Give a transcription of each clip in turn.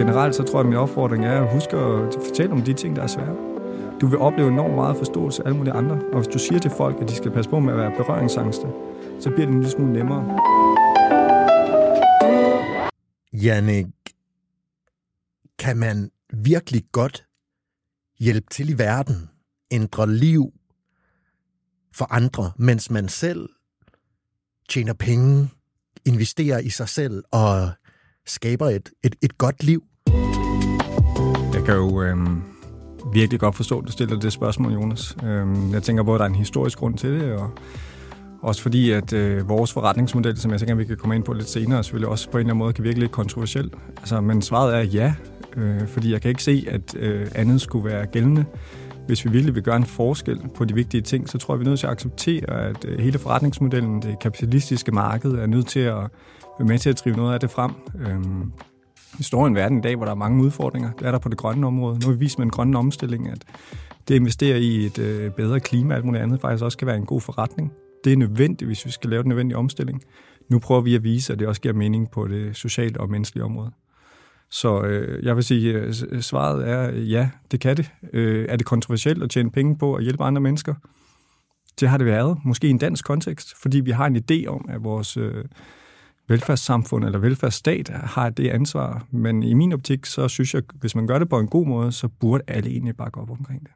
generelt så tror jeg, at min opfordring er at huske at fortælle om de ting, der er svære. Du vil opleve enormt meget forståelse af alle mulige andre, og hvis du siger til folk, at de skal passe på med at være berøringsangste, så bliver det en lille smule nemmere. Jannik, kan man virkelig godt hjælpe til i verden, ændre liv for andre, mens man selv tjener penge, investerer i sig selv og skaber et, et, et godt liv? Jeg kan jo øhm, virkelig godt forstå, at du stiller det spørgsmål, Jonas. Øhm, jeg tænker både, at der er en historisk grund til det, og også fordi, at øh, vores forretningsmodel, som jeg tænker, vi kan komme ind på lidt senere, selvfølgelig også på en eller anden måde kan virke lidt kontroversiel. Altså, men svaret er ja, øh, fordi jeg kan ikke se, at øh, andet skulle være gældende. Hvis vi virkelig vil gøre en forskel på de vigtige ting, så tror jeg, vi er nødt til at acceptere, at øh, hele forretningsmodellen, det kapitalistiske marked, er nødt til at være med til at drive noget af det frem. Øh, vi står i en verden i dag, hvor der er mange udfordringer. Det er der på det grønne område. Nu har vi vist med en grønne omstilling, at det at investere i et øh, bedre klima og alt muligt andet faktisk også kan være en god forretning. Det er nødvendigt, hvis vi skal lave den nødvendige omstilling. Nu prøver vi at vise, at det også giver mening på det sociale og menneskelige område. Så øh, jeg vil sige, øh, svaret er øh, ja, det kan det. Øh, er det kontroversielt at tjene penge på at hjælpe andre mennesker? Det har det været, måske i en dansk kontekst, fordi vi har en idé om, at vores øh, velfærdssamfund eller velfærdsstat har det ansvar. Men i min optik, så synes jeg, hvis man gør det på en god måde, så burde alle egentlig gå op omkring det.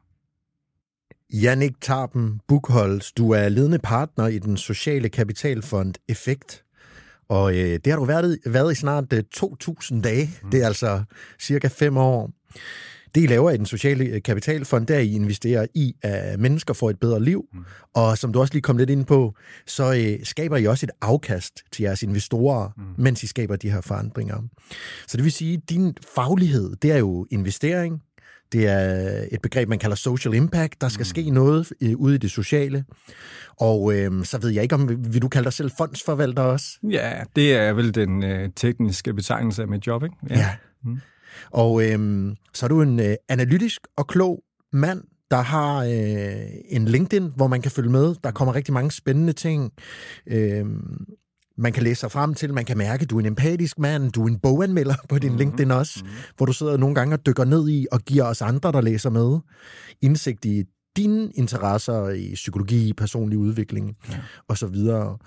Jannik Tarpen Bukholz, du er ledende partner i den sociale kapitalfond Effekt. Og øh, det har du været, været i snart øh, 2.000 dage. Mm. Det er altså cirka fem år. Det, I laver i den sociale kapitalfond, der I investerer i, at mennesker får et bedre liv. Mm. Og som du også lige kom lidt ind på, så øh, skaber I også et afkast til jeres investorer, mm. mens I skaber de her forandringer. Så det vil sige, at din faglighed, det er jo investering, det er et begreb, man kalder social impact. Der skal mm. ske noget øh, ude i det sociale. Og øh, så ved jeg ikke, om vil du kalde dig selv fondsforvalter også? Ja, det er vel den øh, tekniske betegnelse af mit job, ikke? Ja. ja. Mm. Og øh, så er du en øh, analytisk og klog mand, der har øh, en LinkedIn, hvor man kan følge med. Der kommer rigtig mange spændende ting. Øh, man kan læse sig frem til, man kan mærke, at du er en empatisk mand, du er en boganmelder på din mm-hmm. LinkedIn også, mm-hmm. hvor du sidder nogle gange og dykker ned i og giver os andre, der læser med, indsigt i dine interesser i psykologi, personlig udvikling ja. og så videre.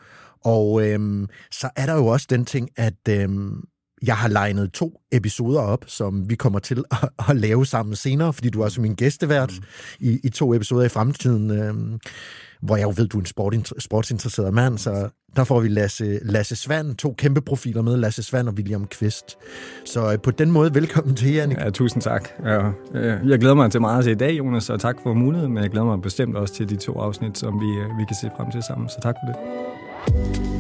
Og øhm, så er der jo også den ting, at øhm, jeg har legnet to episoder op, som vi kommer til at, at lave sammen senere, fordi du er også min gæstevært mm. i, i to episoder i fremtiden. Øhm, hvor jeg jo ved, du er en sport, sportsinteresseret mand, så der får vi Lasse, Lasse Svand, to kæmpe profiler med, Lasse Svand og William Kvist. Så øh, på den måde, velkommen til, Jannik. Ja, tusind tak. Ja, øh, jeg glæder mig til meget til i dag, Jonas, og tak for muligheden, men jeg glæder mig bestemt også til de to afsnit, som vi, øh, vi kan se frem til sammen, så tak for det.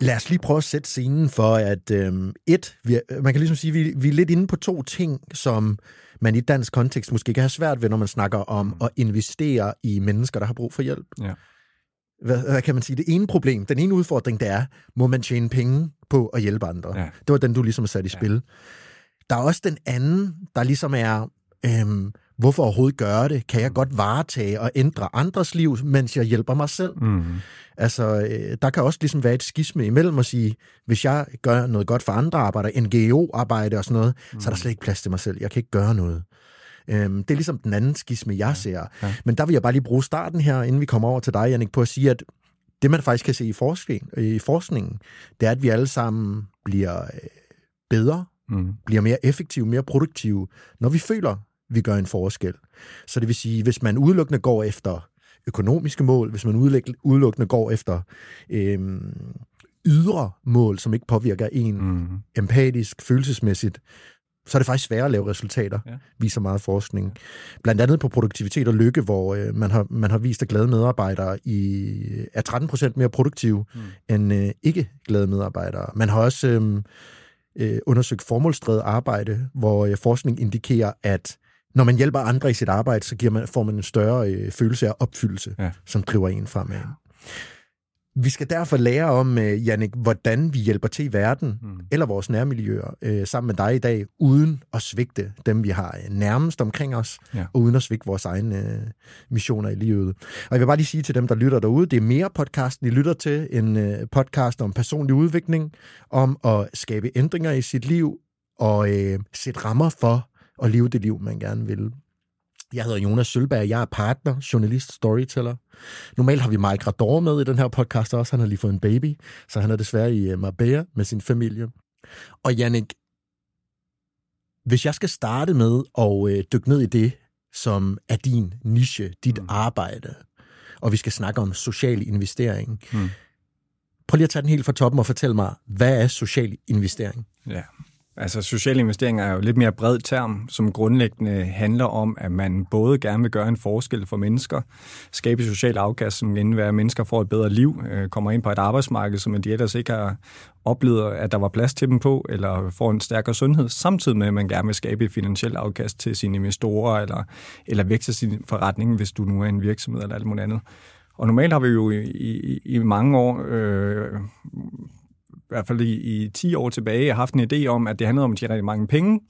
Lad os lige prøve at sætte scenen for, at øhm, et, vi, man kan ligesom sige, vi, vi er lidt inde på to ting, som man i dansk kontekst måske kan have svært ved, når man snakker om mm. at investere i mennesker, der har brug for hjælp. Ja. Hvad, hvad kan man sige? Det ene problem, den ene udfordring, det er, må man tjene penge på at hjælpe andre? Ja. Det var den, du ligesom satte i spil. der er også den anden, der ligesom er, øhm, hvorfor overhovedet gøre det? Kan jeg godt varetage og ændre andres liv, mens jeg hjælper mig selv? Mm. Altså, øh, der kan også ligesom være et skisme imellem at sige, hvis jeg gør noget godt for andre arbejder, NGO-arbejde og sådan noget, mm. så er der slet ikke plads til mig selv. Jeg kan ikke gøre noget. Øhm, det er ligesom den anden skisme, jeg ser. Ja. Men der vil jeg bare lige bruge starten her, inden vi kommer over til dig, Jannik, på at sige, at det man faktisk kan se i, forskning, i forskningen, det er, at vi alle sammen bliver øh, bedre, mm. bliver mere effektive, mere produktive, når vi føler, vi gør en forskel. Så det vil sige, hvis man udelukkende går efter økonomiske mål, hvis man udelukkende går efter øhm, ydre mål, som ikke påvirker en mm. empatisk, følelsesmæssigt, så er det faktisk sværere at lave resultater, ja. viser meget forskning. Blandt andet på produktivitet og lykke, hvor øh, man, har, man har vist, at glade medarbejdere i, er 13 procent mere produktive mm. end øh, ikke glade medarbejdere. Man har også øh, øh, undersøgt formålsdrevet arbejde, hvor øh, forskning indikerer, at når man hjælper andre i sit arbejde, så giver man, får man en større øh, følelse af opfyldelse, ja. som driver en fremad. Ja. Vi skal derfor lære om, øh, Jannik, hvordan vi hjælper til i verden, mm. eller vores nærmiljøer, øh, sammen med dig i dag, uden at svigte dem, vi har øh, nærmest omkring os, ja. og uden at svigte vores egne øh, missioner i livet. Og jeg vil bare lige sige til dem, der lytter derude, det er mere podcasten, I lytter til, en øh, podcast om personlig udvikling, om at skabe ændringer i sit liv, og øh, sætte rammer for at leve det liv, man gerne vil. Jeg hedder Jonas Sølberg, jeg er partner, journalist, storyteller. Normalt har vi Mike Rador med i den her podcast også. Han har lige fået en baby, så han er desværre i øh, Marbella med sin familie. Og Jannik, hvis jeg skal starte med at øh, dykke ned i det, som er din niche, dit mm. arbejde, og vi skal snakke om social investering. Mm. Prøv lige at tage den helt fra toppen og fortælle mig, hvad er social investering? Ja, Altså sociale investeringer er jo lidt mere bred term, som grundlæggende handler om, at man både gerne vil gøre en forskel for mennesker, skabe social afkast, som indebærer, at mennesker får et bedre liv, øh, kommer ind på et arbejdsmarked, som de ellers ikke har oplevet, at der var plads til dem på, eller får en stærkere sundhed, samtidig med, at man gerne vil skabe et finansielt afkast til sine investorer, eller, eller vækste sin forretning, hvis du nu er en virksomhed eller alt muligt andet. Og normalt har vi jo i, i, i mange år øh, hvert fald i, i 10 år tilbage, haft en idé om, at det handlede om at tjene rigtig mange penge,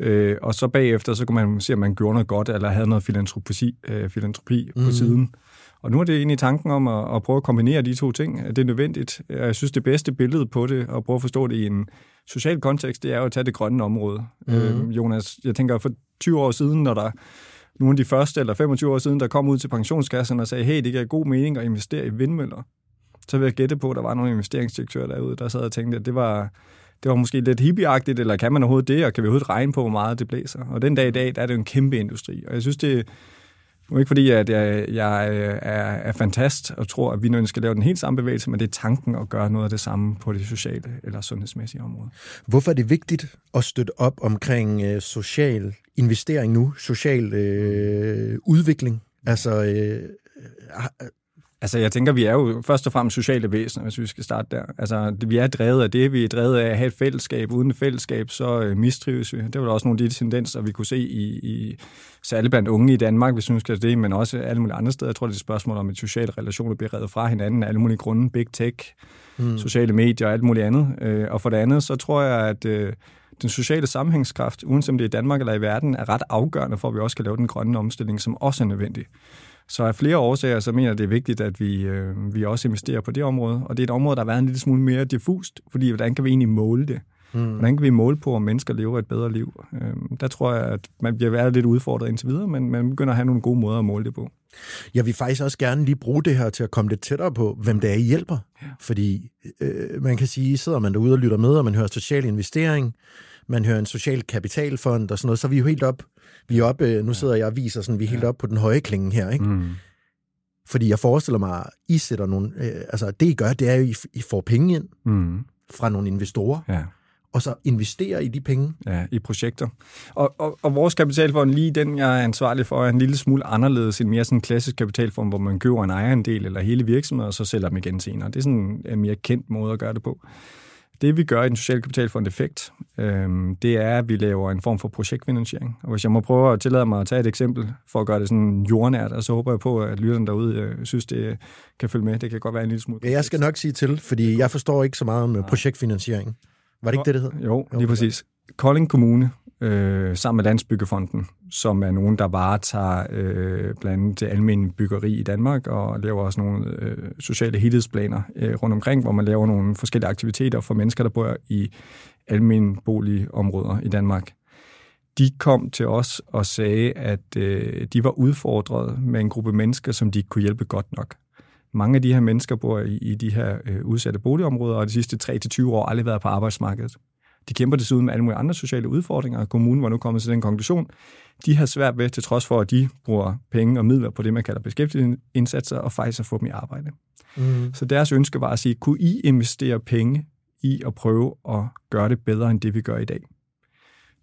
øh, og så bagefter, så kunne man se, om man gjorde noget godt, eller havde noget filantropi, øh, filantropi mm. på siden. Og nu er det egentlig tanken om at, at prøve at kombinere de to ting. Det er nødvendigt. Jeg synes, det bedste billede på det, og prøve at forstå det i en social kontekst, det er jo at tage det grønne område. Mm. Øh, Jonas, jeg tænker, for 20 år siden, når der nogle af de første, eller 25 år siden, der kom ud til pensionskassen og sagde, hey, det giver god mening at investere i vindmøller så vil jeg gætte på, at der var nogle investeringsdirektører derude, der sad og tænkte, at det var, det var måske lidt hippieagtigt, eller kan man overhovedet det, og kan vi overhovedet regne på, hvor meget det blæser? Og den dag i dag, der er det jo en kæmpe industri, og jeg synes, det er ikke fordi, at jeg, jeg øh, er, er fantast og tror, at vi nu skal lave den helt samme bevægelse, men det er tanken at gøre noget af det samme på det sociale eller sundhedsmæssige område. Hvorfor er det vigtigt at støtte op omkring øh, social investering nu, social øh, udvikling? Altså, øh, øh Altså, jeg tænker, vi er jo først og fremmest sociale væsener, hvis vi skal starte der. Altså, vi er drevet af det. Vi er drevet af at have et fællesskab. Uden et fællesskab, så øh, mistrives vi. Det var også nogle af de tendenser, vi kunne se i, i særligt blandt unge i Danmark, hvis vi skal det, men også alle mulige andre steder. Jeg tror, det er et spørgsmål om, at sociale relationer bliver reddet fra hinanden af alle mulige grunde. Big tech, mm. sociale medier og alt muligt andet. Øh, og for det andet, så tror jeg, at øh, den sociale sammenhængskraft, uanset om det er i Danmark eller i verden, er ret afgørende for, at vi også kan lave den grønne omstilling, som også er nødvendig. Så af flere årsager, så mener jeg, det er vigtigt, at vi, øh, vi også investerer på det område. Og det er et område, der har været en lille smule mere diffust, fordi hvordan kan vi egentlig måle det? Mm. Hvordan kan vi måle på, om mennesker lever et bedre liv? Øh, der tror jeg, at man bliver været lidt udfordret indtil videre, men man begynder at have nogle gode måder at måle det på. Jeg vil faktisk også gerne lige bruge det her til at komme lidt tættere på, hvem det er, I hjælper. Ja. Fordi øh, man kan sige, sidder man derude og lytter med, og man hører social investering, man hører en social kapitalfond og sådan noget, så er vi jo helt op vi er oppe, nu sidder jeg og viser sådan, vi er helt oppe på den høje klinge her, ikke? Mm. Fordi jeg forestiller mig, I sætter nogle, øh, altså det I gør, det er jo, at I får penge ind mm. fra nogle investorer. Ja og så investere i de penge. Ja, i projekter. Og, og, og vores kapitalfond, lige den, jeg er ansvarlig for, er en lille smule anderledes end mere sådan en klassisk kapitalfond, hvor man køber en ejerandel eller hele virksomheden, og så sælger dem igen senere. Det er sådan en mere kendt måde at gøre det på. Det vi gør i den sociale kapitalfond Effekt, øh, det er, at vi laver en form for projektfinansiering. Og hvis jeg må prøve at tillade mig at tage et eksempel for at gøre det sådan jordnært, og så håber jeg på, at lytterne derude øh, synes, det kan følge med. Det kan godt være en lille smule. Ja, jeg skal nok sige til, fordi jeg forstår ikke så meget om øh, projektfinansiering. Var det ikke det, det hed? Jo, lige præcis. Kolding Kommune, øh, sammen med Landsbyggefonden, som er nogen, der varetager øh, blandt andet det almindelige byggeri i Danmark, og laver også nogle øh, sociale helhedsplaner øh, rundt omkring, hvor man laver nogle forskellige aktiviteter for mennesker, der bor i almindelige boligområder i Danmark. De kom til os og sagde, at øh, de var udfordret med en gruppe mennesker, som de ikke kunne hjælpe godt nok. Mange af de her mennesker bor i, i de her øh, udsatte boligområder, og de sidste 3-20 år aldrig været på arbejdsmarkedet. De kæmper desuden med alle mulige andre sociale udfordringer, og kommunen var nu kommet til den konklusion. De har svært ved, til trods for, at de bruger penge og midler på det, man kalder beskæftigelsesindsatser, og faktisk at få dem i arbejde. Mm. Så deres ønske var at sige, kunne I investere penge i at prøve at gøre det bedre, end det vi gør i dag?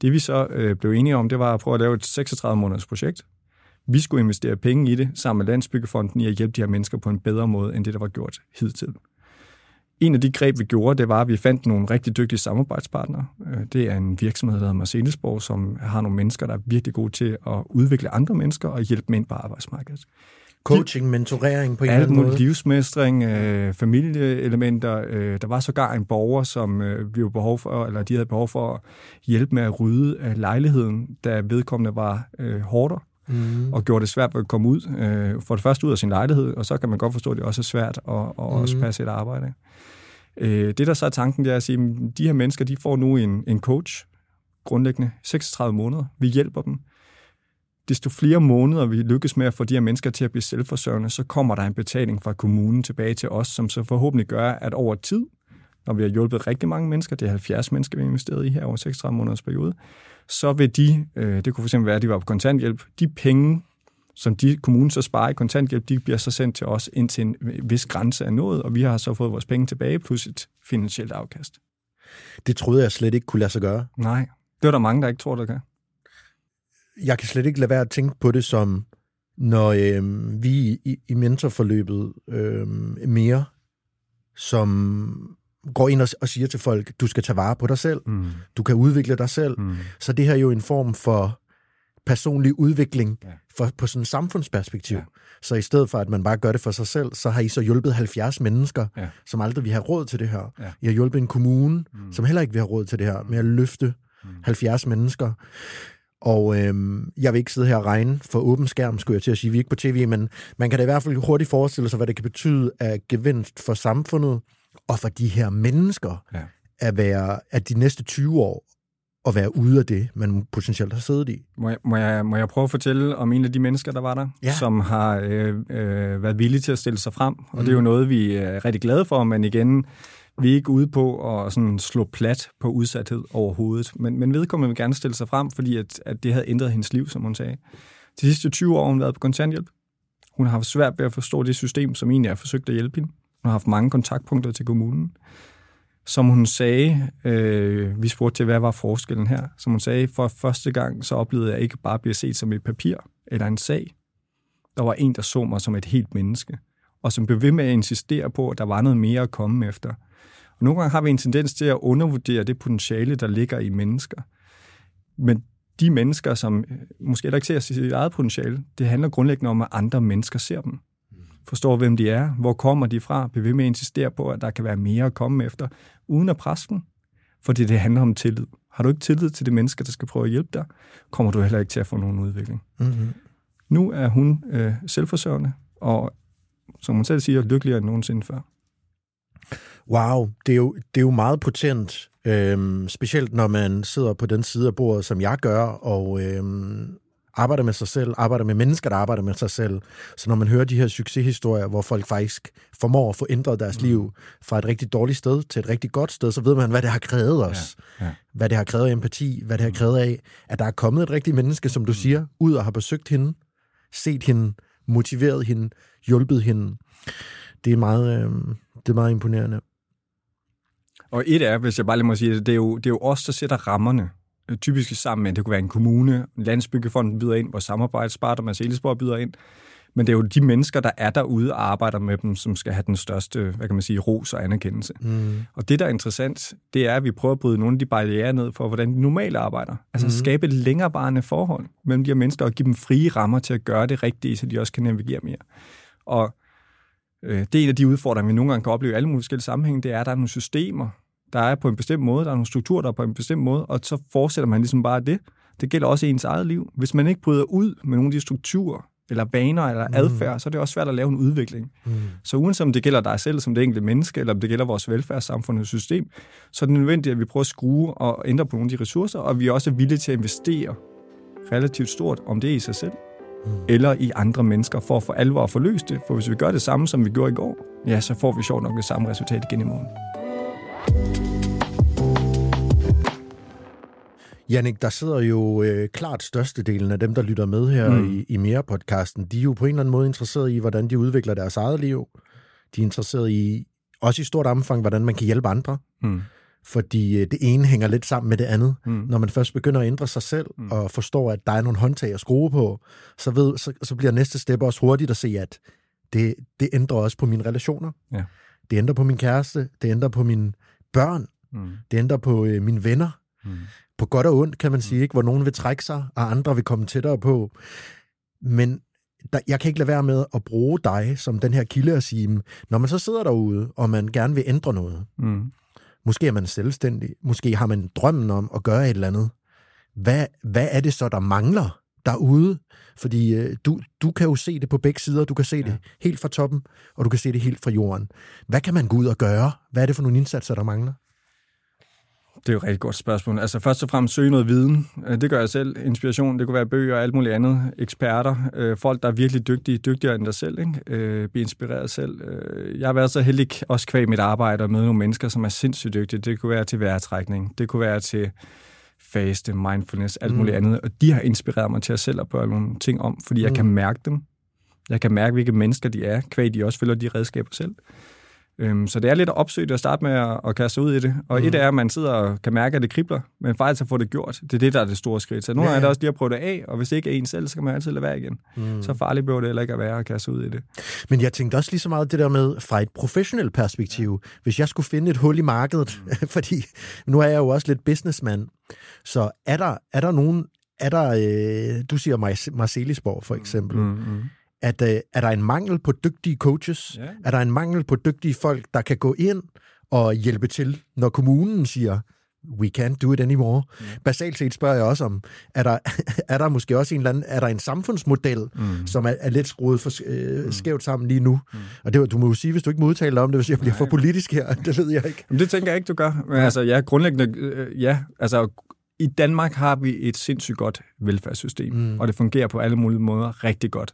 Det vi så øh, blev enige om, det var at prøve at lave et 36 måneders projekt. Vi skulle investere penge i det, sammen med Landsbyggefonden, i at hjælpe de her mennesker på en bedre måde, end det, der var gjort hidtil. En af de greb, vi gjorde, det var, at vi fandt nogle rigtig dygtige samarbejdspartnere. Øh, det er en virksomhed, der hedder Marcelisborg, som har nogle mennesker, der er virkelig gode til at udvikle andre mennesker og hjælpe dem ind på arbejdsmarkedet. Coaching, mentorering på en eller anden måde? livsmestring, øh, familieelementer. Øh, der var sågar en borger, som øh, vi var behov for, eller de havde behov for at hjælpe med at rydde af lejligheden, da vedkommende var øh, hårdere mm. og gjorde det svært at komme ud. Øh, for det første ud af sin lejlighed, og så kan man godt forstå, at det også er svært at, at mm. også passe et arbejde. Øh, det, der så er tanken, det er at sige, at de her mennesker, de får nu en, en coach, grundlæggende 36 måneder. Vi hjælper dem. Desto flere måneder vi lykkes med at få de her mennesker til at blive selvforsørgende, så kommer der en betaling fra kommunen tilbage til os, som så forhåbentlig gør, at over tid, når vi har hjulpet rigtig mange mennesker, det er 70 mennesker, vi har investeret i her over 36 måneders periode, så vil de, øh, det kunne fx være, at de var på kontanthjælp, de penge, som de kommunen så sparer i kontanthjælp, de bliver så sendt til os indtil en vis grænse af noget, og vi har så fået vores penge tilbage, plus et finansielt afkast. Det troede jeg slet ikke kunne lade sig gøre. Nej, det er der mange, der ikke tror, der kan. Jeg kan slet ikke lade være at tænke på det som, når øh, vi i, i mentorforløbet øh, mere, som går ind og, og siger til folk, du skal tage vare på dig selv, mm. du kan udvikle dig selv. Mm. Så det her er jo en form for personlig udvikling ja. For, på sådan et samfundsperspektiv. Ja. Så i stedet for, at man bare gør det for sig selv, så har I så hjulpet 70 mennesker, ja. som aldrig vil have råd til det her. Ja. I har hjulpet en kommune, mm. som heller ikke vil have råd til det her, med at løfte mm. 70 mennesker. Og øhm, jeg vil ikke sidde her og regne for åben skærm, skulle jeg til at sige. Vi er ikke på tv, men man kan da i hvert fald hurtigt forestille sig, hvad det kan betyde af gevinst for samfundet og for de her mennesker ja. at være at de næste 20 år at være ude af det, man potentielt har siddet i. Må jeg, må jeg, må jeg prøve at fortælle om en af de mennesker, der var der, ja. som har øh, øh, været villige til at stille sig frem? Og mm. det er jo noget, vi er rigtig glade for, men igen, vi er ikke ude på at sådan slå plat på udsathed overhovedet. Men, men vedkommende vil gerne stille sig frem, fordi at, at det havde ændret hendes liv, som hun sagde. De sidste 20 år har hun været på kontanthjælp. Hun har haft svært ved at forstå det system, som egentlig har forsøgt at hjælpe hende. Hun har haft mange kontaktpunkter til kommunen som hun sagde, øh, vi spurgte til, hvad var forskellen her? Som hun sagde, for første gang, så oplevede jeg ikke bare at blive set som et papir eller en sag. Der var en, der så mig som et helt menneske, og som blev ved med at insistere på, at der var noget mere at komme efter. Og nogle gange har vi en tendens til at undervurdere det potentiale, der ligger i mennesker. Men de mennesker, som øh, måske heller ikke ser sit eget potentiale, det handler grundlæggende om, at andre mennesker ser dem forstår, hvem de er, hvor kommer de fra, bliver ved med at insistere på, at der kan være mere at komme efter, uden at presse dem. Fordi det handler om tillid. Har du ikke tillid til de mennesker, der skal prøve at hjælpe dig, kommer du heller ikke til at få nogen udvikling. Mm-hmm. Nu er hun øh, selvforsørgende, og som hun selv siger, lykkeligere end nogensinde før. Wow, det er jo, det er jo meget potent, øhm, specielt når man sidder på den side af bordet, som jeg gør, og øhm, arbejder med sig selv, arbejder med mennesker, der arbejder med sig selv. Så når man hører de her succeshistorier, hvor folk faktisk formår at få ændret deres mm. liv fra et rigtig dårligt sted til et rigtig godt sted, så ved man, hvad det har krævet os. Ja, ja. Hvad det har krævet af empati, hvad det har mm. krævet af, at der er kommet et rigtigt menneske, som du mm. siger, ud og har besøgt hende, set hende, motiveret hende, hjulpet hende. Det er meget, øh, det er meget imponerende. Og et er, hvis jeg bare lige må sige det, det er jo, det er jo os, der sætter rammerne typisk sammen med, det kunne være en kommune, Landsbyggefonden byder ind, vores samarbejdspartner, Marcelisborg byder ind. Men det er jo de mennesker, der er derude og arbejder med dem, som skal have den største, hvad kan man sige, ros og anerkendelse. Mm. Og det, der er interessant, det er, at vi prøver at bryde nogle af de barriere ned for, hvordan de normalt arbejder. Altså mm. skabe et længerevarende forhold mellem de her mennesker og give dem frie rammer til at gøre det rigtige, så de også kan navigere mere. Og øh, det er en af de udfordringer, vi nogle gange kan opleve i alle mulige forskellige sammenhænge, det er, at der er nogle systemer, der er på en bestemt måde, der er nogle strukturer, der er på en bestemt måde, og så fortsætter man ligesom bare det. Det gælder også ens eget liv. Hvis man ikke bryder ud med nogle af de strukturer, eller vaner, eller adfærd, så er det også svært at lave en udvikling. Mm. Så uanset om det gælder dig selv som det enkelte menneske, eller om det gælder vores velfærdssamfund og system, så er det nødvendigt, at vi prøver at skrue og ændre på nogle af de ressourcer, og vi er også villige til at investere relativt stort, om det er i sig selv, mm. eller i andre mennesker, for at få alvor at få løst det. For hvis vi gør det samme, som vi gjorde i går, ja, så får vi sjovt nok det samme resultat igen i morgen. Jannik, der sidder jo øh, klart størstedelen af dem, der lytter med her mm. i, i Mere-podcasten. De er jo på en eller anden måde interesseret i, hvordan de udvikler deres eget liv. De er interesseret i, også i stort omfang, hvordan man kan hjælpe andre. Mm. Fordi øh, det ene hænger lidt sammen med det andet. Mm. Når man først begynder at ændre sig selv, mm. og forstår, at der er nogle håndtag at skrue på, så, ved, så, så bliver næste step også hurtigt at se, at det, det ændrer også på mine relationer. Ja. Det ændrer på min kæreste. Det ændrer på mine børn. Mm. Det ændrer på øh, mine venner. Mm på godt og ondt, kan man sige, ikke? hvor nogen vil trække sig, og andre vil komme tættere på. Men der, jeg kan ikke lade være med at bruge dig som den her kilde og sige, når man så sidder derude, og man gerne vil ændre noget, mm. måske er man selvstændig, måske har man drømmen om at gøre et eller andet, hvad, hvad er det så, der mangler derude? Fordi øh, du, du kan jo se det på begge sider, du kan se ja. det helt fra toppen, og du kan se det helt fra jorden. Hvad kan man gå ud og gøre? Hvad er det for nogle indsatser, der mangler? Det er jo et rigtig godt spørgsmål. Altså først og fremmest søge noget viden. Øh, det gør jeg selv. Inspiration, det kunne være bøger og alt muligt andet. Eksperter, øh, folk, der er virkelig dygtige, dygtigere end dig selv. Ikke? Øh, blive inspireret selv. Jeg har været så heldig også kvæg mit arbejde og med nogle mennesker, som er sindssygt dygtige. Det kunne være til vejrtrækning. Det kunne være til faste, mindfulness, alt muligt mm. andet. Og de har inspireret mig til at selv at gøre nogle ting om, fordi jeg mm. kan mærke dem. Jeg kan mærke, hvilke mennesker de er, kvæg de også følger de redskaber selv. Øhm, så det er lidt at opsøge det og starte med at, at kaste ud i det. Og mm. et er, at man sidder og kan mærke, at det kribler, men faktisk at få det gjort. Det er det, der er det store skridt. Så nogle ja, ja. er det også lige at prøve det af, og hvis det ikke er en selv, så kan man altid lade være igen. Mm. Så farligt behøver det heller ikke at være at kaste ud i det. Men jeg tænkte også lige så meget det der med, fra et professionelt perspektiv, hvis jeg skulle finde et hul i markedet, mm. fordi nu er jeg jo også lidt businessman, så er der, er der nogen, er der, øh, du siger Marcelisborg for eksempel, mm. Mm at øh, er der en mangel på dygtige coaches? Ja. Er der en mangel på dygtige folk, der kan gå ind og hjælpe til, når kommunen siger, we can't do it anymore. Mm. Basalt set spørger jeg også om, er der, er der måske også en eller anden, er der en samfundsmodel, mm. som er, er lidt skruet for, øh, mm. skævt sammen lige nu? Mm. Og det, du må jo sige, hvis du ikke må udtale om det, hvis jeg bliver Nej. for politisk her, det ved jeg ikke. Men det tænker jeg ikke, du gør. Men altså, ja, grundlæggende, øh, ja, altså i Danmark har vi et sindssygt godt velfærdssystem, mm. og det fungerer på alle mulige måder rigtig godt.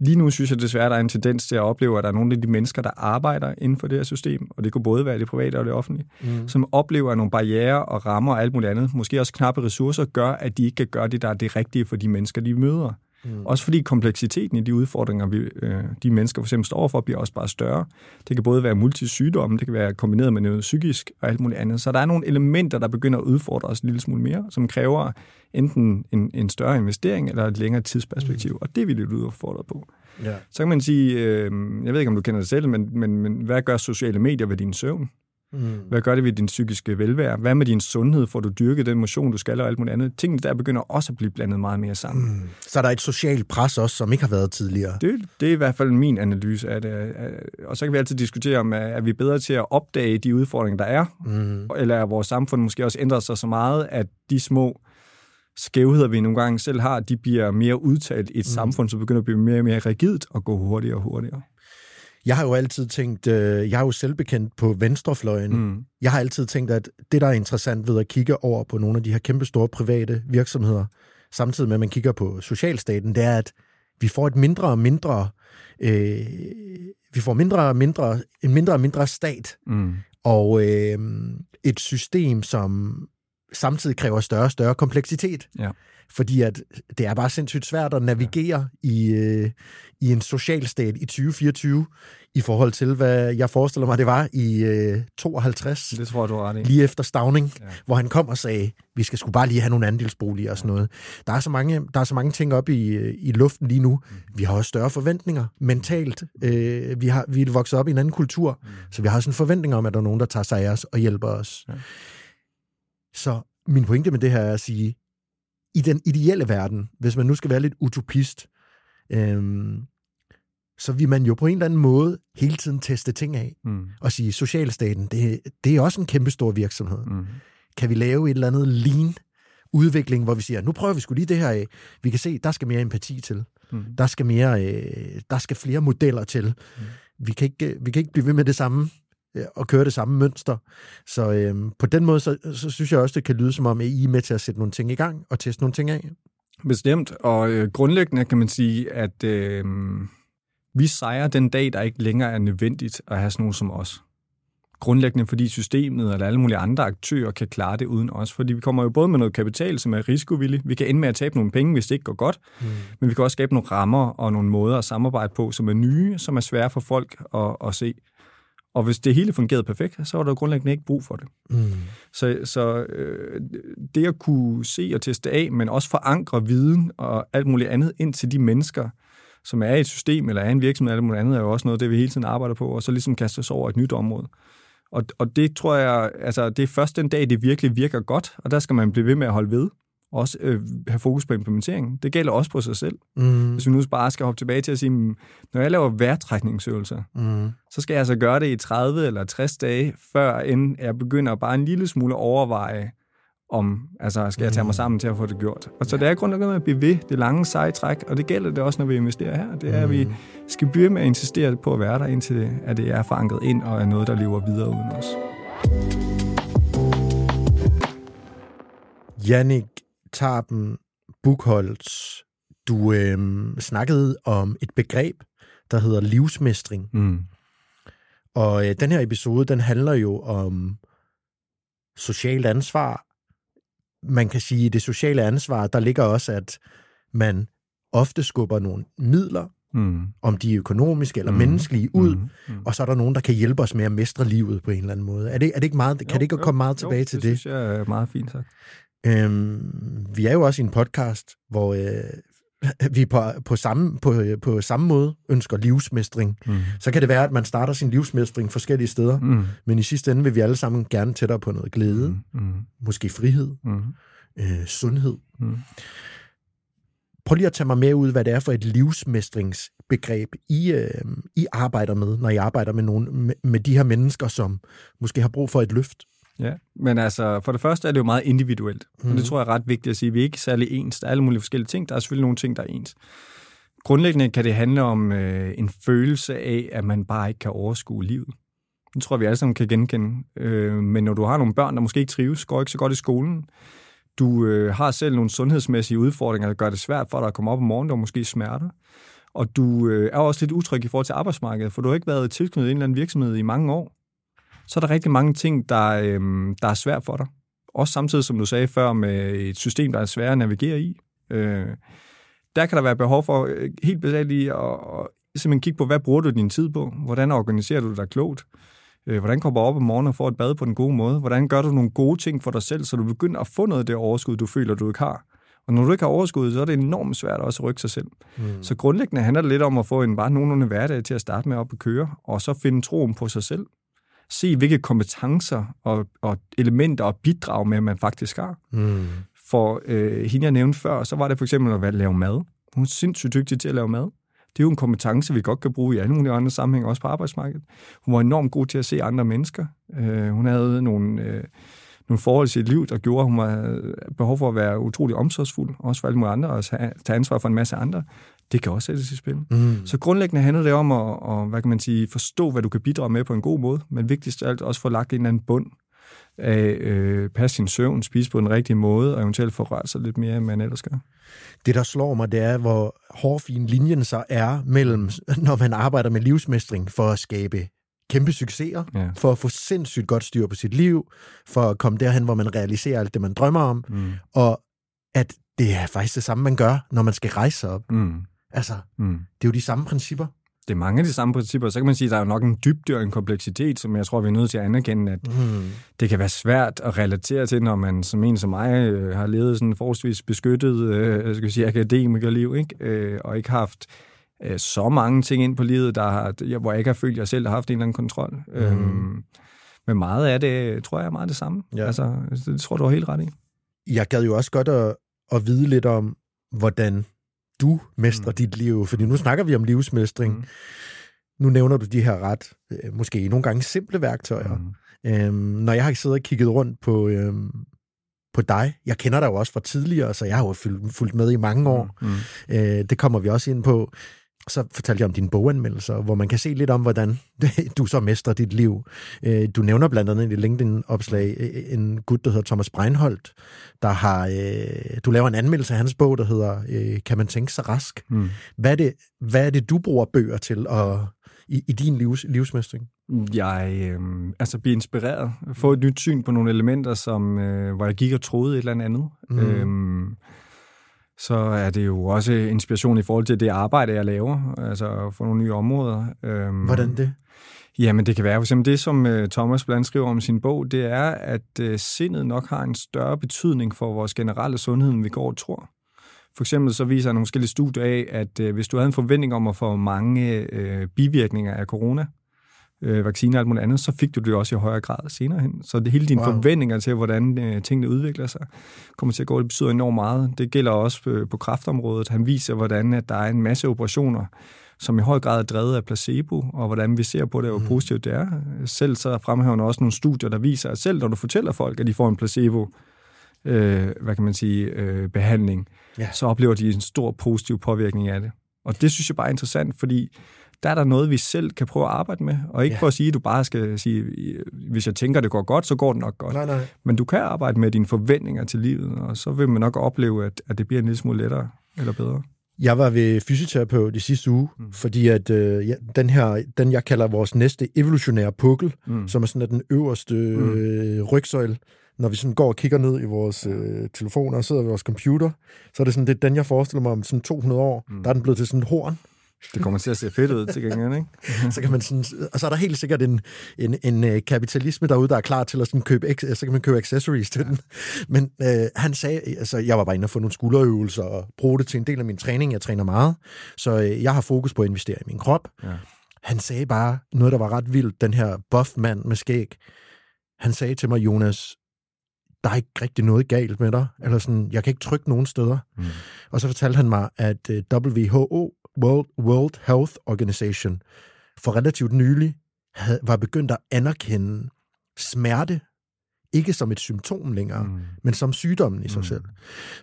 Lige nu synes jeg desværre, der er en tendens til at opleve, at der er nogle af de mennesker, der arbejder inden for det her system, og det kunne både være det private og det offentlige, mm. som oplever, at nogle barriere og rammer og alt muligt andet, måske også knappe ressourcer, gør, at de ikke kan gøre det, der er det rigtige for de mennesker, de møder. Mm. Også fordi kompleksiteten i de udfordringer, vi, øh, de mennesker for eksempel står overfor, bliver også bare større. Det kan både være multisygdomme, det kan være kombineret med noget psykisk og alt muligt andet. Så der er nogle elementer, der begynder at udfordre os en lille smule mere, som kræver enten en, en større investering eller et længere tidsperspektiv. Mm. Og det er vi lidt udfordret på. Ja. Så kan man sige, øh, jeg ved ikke, om du kender det selv, men, men, men hvad gør sociale medier ved din søvn? Mm. Hvad gør det ved din psykiske velvære? Hvad med din sundhed? Får du dyrket den motion, du skal, og alt muligt andet? Tingene der begynder også at blive blandet meget mere sammen. Mm. Så der er et socialt pres også, som ikke har været tidligere? Det, det er i hvert fald min analyse af det. Og så kan vi altid diskutere, om er vi bedre til at opdage de udfordringer, der er? Mm. Eller er vores samfund måske også ændret sig så meget, at de små skævheder, vi nogle gange selv har, de bliver mere udtalt i et mm. samfund, som begynder at blive mere og mere rigidt og gå hurtigere og hurtigere. Jeg har jo altid tænkt, øh, jeg er jo selvbekendt på venstrefløjen. Mm. Jeg har altid tænkt, at det, der er interessant ved at kigge over på nogle af de her kæmpe store private virksomheder, samtidig med, at man kigger på socialstaten, det er, at vi får et mindre og mindre, øh, vi får mindre og mindre, en mindre og mindre stat, mm. og øh, et system, som samtidig kræver større og større kompleksitet. Ja. Fordi at det er bare sindssygt svært at navigere ja. i, øh, i en social stat i 2024 i forhold til, hvad jeg forestiller mig, det var i øh, 52. Det tror jeg, du ret i. Lige efter Stavning, ja. hvor han kom og sagde, vi skal sgu bare lige have nogle andelsboliger og sådan noget. Der er så mange, der er så mange ting op i, i luften lige nu. Mm. Vi har også større forventninger mentalt. Øh, vi, har, vi er vokset op i en anden kultur, mm. så vi har også en forventning om, at der er nogen, der tager sig af os og hjælper os. Ja. Så min pointe med det her er at sige, i den ideelle verden, hvis man nu skal være lidt utopist, øhm, så vil man jo på en eller anden måde hele tiden teste ting af Mm. og sige, socialstaten, det, det er også en kæmpe stor virksomhed. Mm. Kan vi lave et eller andet lean udvikling, hvor vi siger, nu prøver vi sgu lige det her af. Vi kan se, der skal mere empati til. Mm. Der skal, mere, øh, der skal flere modeller til. Mm. Vi, kan ikke, vi kan ikke blive ved med det samme øh, og køre det samme mønster. Så øh, på den måde, så, så synes jeg også, det kan lyde som om, at I er med til at sætte nogle ting i gang og teste nogle ting af. Bestemt, og øh, grundlæggende kan man sige, at øh, vi sejrer den dag, der ikke længere er nødvendigt at have sådan nogen som os. Grundlæggende, fordi systemet eller alle mulige andre aktører kan klare det uden os. Fordi vi kommer jo både med noget kapital, som er risikovillig. Vi kan ende med at tabe nogle penge, hvis det ikke går godt. Mm. Men vi kan også skabe nogle rammer og nogle måder at samarbejde på, som er nye, som er svære for folk at, at se. Og hvis det hele fungerede perfekt, så var der grundlæggende ikke brug for det. Mm. Så, så øh, det at kunne se og teste af, men også forankre viden og alt muligt andet ind til de mennesker, som er i et system eller er i en virksomhed eller alt muligt andet, er jo også noget, det vi hele tiden arbejder på, og så ligesom kaste os over et nyt område. Og, og det tror jeg, altså det er først den dag, det virkelig virker godt, og der skal man blive ved med at holde ved. Også øh, have fokus på implementeringen. Det gælder også på sig selv. Mm. Hvis vi nu bare skal hoppe tilbage til at sige, "Mm, når jeg laver vejrtrækningsøvelser, Mm. så skal jeg altså gøre det i 30 eller 60 dage, før inden jeg begynder bare en lille smule overveje, om altså, skal jeg tage mig sammen til at få det gjort. Og så det er grundlæggende med at blive ved det lange seje træk, og det gælder det også, når vi investerer her. Det er, at vi skal blive med at insistere på at være der, indtil det, at det er forankret ind og er noget, der lever videre uden os. Jannik Tarpen Bukholz, du øh, snakkede om et begreb, der hedder livsmestring. Mm. Og øh, den her episode, den handler jo om socialt ansvar. Man kan sige, at det sociale ansvar, der ligger også, at man ofte skubber nogle midler, Mm. om de er økonomiske eller Mm. menneskelige, ud, Mm. Mm. og så er der nogen, der kan hjælpe os med at mestre livet på en eller anden måde. Er det, er det ikke meget, kan det ikke komme meget tilbage jo, til det? det? synes jeg er meget fint sagt. Øhm, vi er jo også i en podcast, hvor øh, vi på, på, samme, på, på samme måde ønsker livsmestring. Mm. Så kan det være, at man starter sin livsmestring forskellige steder, Mm. men i sidste ende vil vi alle sammen gerne tættere på noget glæde, Mm. Mm. måske frihed, Mm. øh, sundhed. Mm. Prøv lige at tage mig med ud, hvad det er for et livsmestringsbegreb, I, øh, I arbejder med, når I arbejder med, nogen, med, med de her mennesker, som måske har brug for et løft. Ja, men altså, for det første er det jo meget individuelt, mm. og det tror jeg er ret vigtigt at sige. Vi er ikke særlig ens. Der er alle mulige forskellige ting. Der er selvfølgelig nogle ting, der er ens. Grundlæggende kan det handle om øh, en følelse af, at man bare ikke kan overskue livet. Det tror jeg, vi alle sammen kan genkende. Øh, men når du har nogle børn, der måske ikke trives, går ikke så godt i skolen, du øh, har selv nogle sundhedsmæssige udfordringer, der gør det svært for dig at komme op om morgenen, der er måske smerter, og du øh, er også lidt utryg i forhold til arbejdsmarkedet, for du har ikke været tilknyttet en eller anden virksomhed i mange år, så er der rigtig mange ting, der, øh, der er svært for dig. Også samtidig, som du sagde før, med et system, der er svært at navigere i. Øh, der kan der være behov for øh, helt basalt i at, at simpelthen kigge på, hvad bruger du din tid på? Hvordan organiserer du dig klogt? Øh, Hvordan kommer du op om morgenen og får et bad på den gode måde? Hvordan gør du nogle gode ting for dig selv, så du begynder at få noget af det overskud, du føler, du ikke har? Og når du ikke har overskud, så er det enormt svært også at rykke sig selv. Mm. Så grundlæggende handler det lidt om at få en bare nogenlunde hverdag til at starte med op at køre, og så finde troen på sig selv. Se, hvilke kompetencer og, og elementer og bidrag med, man faktisk har. Mm. For øh, hende, jeg nævnte før, så var det for eksempel at lave mad. Hun er sindssygt dygtig til at lave mad. Det er jo en kompetence, vi godt kan bruge i alle mulige andre sammenhænge, også på arbejdsmarkedet. Hun var enormt god til at se andre mennesker. Øh, hun havde nogle, øh, nogle forhold i sit liv, der gjorde, at hun var behov for at være utrolig omsorgsfuld, også for alle mulige andre, og tage ansvar for en masse andre. Det kan også sættes i spil. Mm. Så grundlæggende handler det om at, at hvad kan man sige, forstå, hvad du kan bidrage med på en god måde, men vigtigst af alt også få lagt en eller anden bund af øh, passe sin søvn, spise på den rigtige måde, og eventuelt få rørt sig lidt mere, end man ellers gør. Det, der slår mig, det er, hvor hårfin linjen så er mellem, når man arbejder med livsmestring for at skabe kæmpe succeser, Ja. for at få sindssygt godt styr på sit liv, for at komme derhen, hvor man realiserer alt det, man drømmer om, Mm. og at det er faktisk det samme, man gør, når man skal rejse sig op. Mm. Altså, Mm. det er jo de samme principper. Det er mange af de samme principper. Så kan man sige, at der er jo nok en dybde og en kompleksitet, som jeg tror, vi er nødt til at anerkende, at Mm. det kan være svært at relatere til, når man som en som mig øh, har levet sådan forholdsvis beskyttet øh, skal jeg sige, akademikerliv, ikke? Øh, og ikke haft øh, så mange ting ind på livet, der har, jeg- hvor jeg ikke har følt, at jeg selv har haft en eller anden kontrol. Mm. Øhm, men meget af det, tror jeg, er meget det samme. Ja. Altså, det tror du har helt ret i. Jeg gad jo også godt at, at vide lidt om, hvordan du mestrer mm. dit liv? Fordi nu snakker vi om livsmestring. Mm. Nu nævner du de her ret, øh, måske nogle gange simple værktøjer. Mm. Øhm, når jeg har siddet og kigget rundt på, øhm, på dig, jeg kender dig jo også fra tidligere, så jeg har jo fulgt med i mange år. Mm. Øh, det kommer vi også ind på så fortalte jeg om dine boganmeldelser, hvor man kan se lidt om, hvordan du så mestrer dit liv. Øh, du nævner blandt andet i LinkedIn-opslag øh, en gut, der hedder Thomas Breinholt, der har, øh, du laver en anmeldelse af hans bog, der hedder Kan man tænke sig rask? Mm. Hvad, er det, hvad er det, du bruger bøger til og, i, i din livs, livsmestring? Jeg øh, altså bliver inspireret, få et nyt syn på nogle elementer, som, øh, hvor jeg gik og troede et eller andet. Mm. Øh, så er det jo også inspiration i forhold til det arbejde, jeg laver, altså for nogle nye områder. Øhm, Hvordan det? Jamen, det kan være for eksempel det, som øh, Thomas blandt skriver om sin bog, det er, at øh, sindet nok har en større betydning for vores generelle sundhed, end vi går og tror. For eksempel så viser nogle forskellige studier af, at øh, hvis du havde en forventning om at få mange bivirkninger af corona, øh, vacciner og alt muligt andet, så fik du det også i højere grad senere hen. Så det hele dine wow. forventninger til, hvordan øh, tingene udvikler sig, kommer til at gå. Det betyder enormt meget. Det gælder også på, på kraftområdet. Han viser, hvordan at der er en masse operationer, som i høj grad er drevet af placebo, og hvordan vi ser på det, og hvor mm. positivt det er. Selv så fremhæver også nogle studier, der viser, at selv når du fortæller folk, at de får en placebo, øh, hvad kan man sige, øh, behandling, ja. så oplever de en stor positiv påvirkning af det. Og det synes jeg bare er interessant, fordi der er der noget, vi selv kan prøve at arbejde med. Og ikke ja. for at sige, at du bare skal sige, hvis jeg tænker, at det går godt, så går det nok godt. Nej, nej. Men du kan arbejde med dine forventninger til livet, og så vil man nok opleve, at, at det bliver en lille smule lettere eller bedre. Jeg var ved fysioterapeut i sidste uge, mm. fordi at øh, ja, den her, den jeg kalder vores næste evolutionære pukkel, mm. som er sådan den øverste mm. øh, rygsøjle, når vi sådan går og kigger ned i vores øh, telefoner og sidder ved vores computer, så er det sådan, det er den, jeg forestiller mig om sådan 200 år, mm. der er den blevet til sådan et horn, det kommer til at se fedt ud til gengæld, ikke? så kan man sådan, og så er der helt sikkert en, en, en øh, kapitalisme derude, der er klar til at sådan købe, så kan man købe accessories til ja. den. Men øh, han sagde, altså jeg var bare inde og få nogle skulderøvelser og bruge det til en del af min træning. Jeg træner meget, så øh, jeg har fokus på at investere i min krop. Ja. Han sagde bare noget, der var ret vildt, den her buff mand med skæg. Han sagde til mig, Jonas, der er ikke rigtig noget galt med dig, eller sådan, jeg kan ikke trykke nogen steder. Mm. Og så fortalte han mig, at øh, WHO World, World Health Organization for relativt nylig havde, var begyndt at anerkende smerte ikke som et symptom længere, mm. men som sygdommen i sig mm. selv.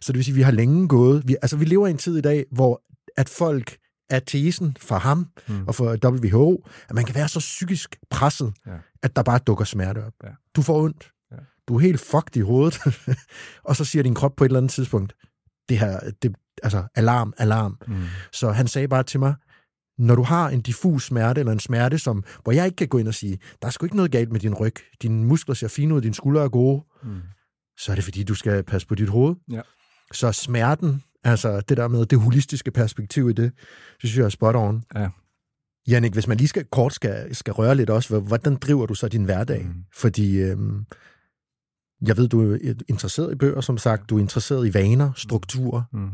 Så det vil sige, at vi har længe gået... Vi, altså, vi lever i en tid i dag, hvor at folk er tesen for ham mm. og for WHO, at man kan være så psykisk presset, ja. at der bare dukker smerte op. Ja. Du får ondt. Ja. Du er helt fucked i hovedet. og så siger din krop på et eller andet tidspunkt, det her, det, altså alarm, alarm. Mm. Så han sagde bare til mig, når du har en diffus smerte, eller en smerte, som, hvor jeg ikke kan gå ind og sige, der er sgu ikke noget galt med din ryg, dine muskler ser fine ud, dine skuldre er gode, mm. så er det fordi, du skal passe på dit hoved. Ja. Så smerten, altså det der med det holistiske perspektiv i det, det synes jeg er spot on. Ja. Jannik, hvis man lige skal, kort skal, skal røre lidt også, hvordan driver du så din hverdag? Mm. Fordi øhm, jeg ved, du er interesseret i bøger, som sagt. Du er interesseret i vaner, strukturer. Mm.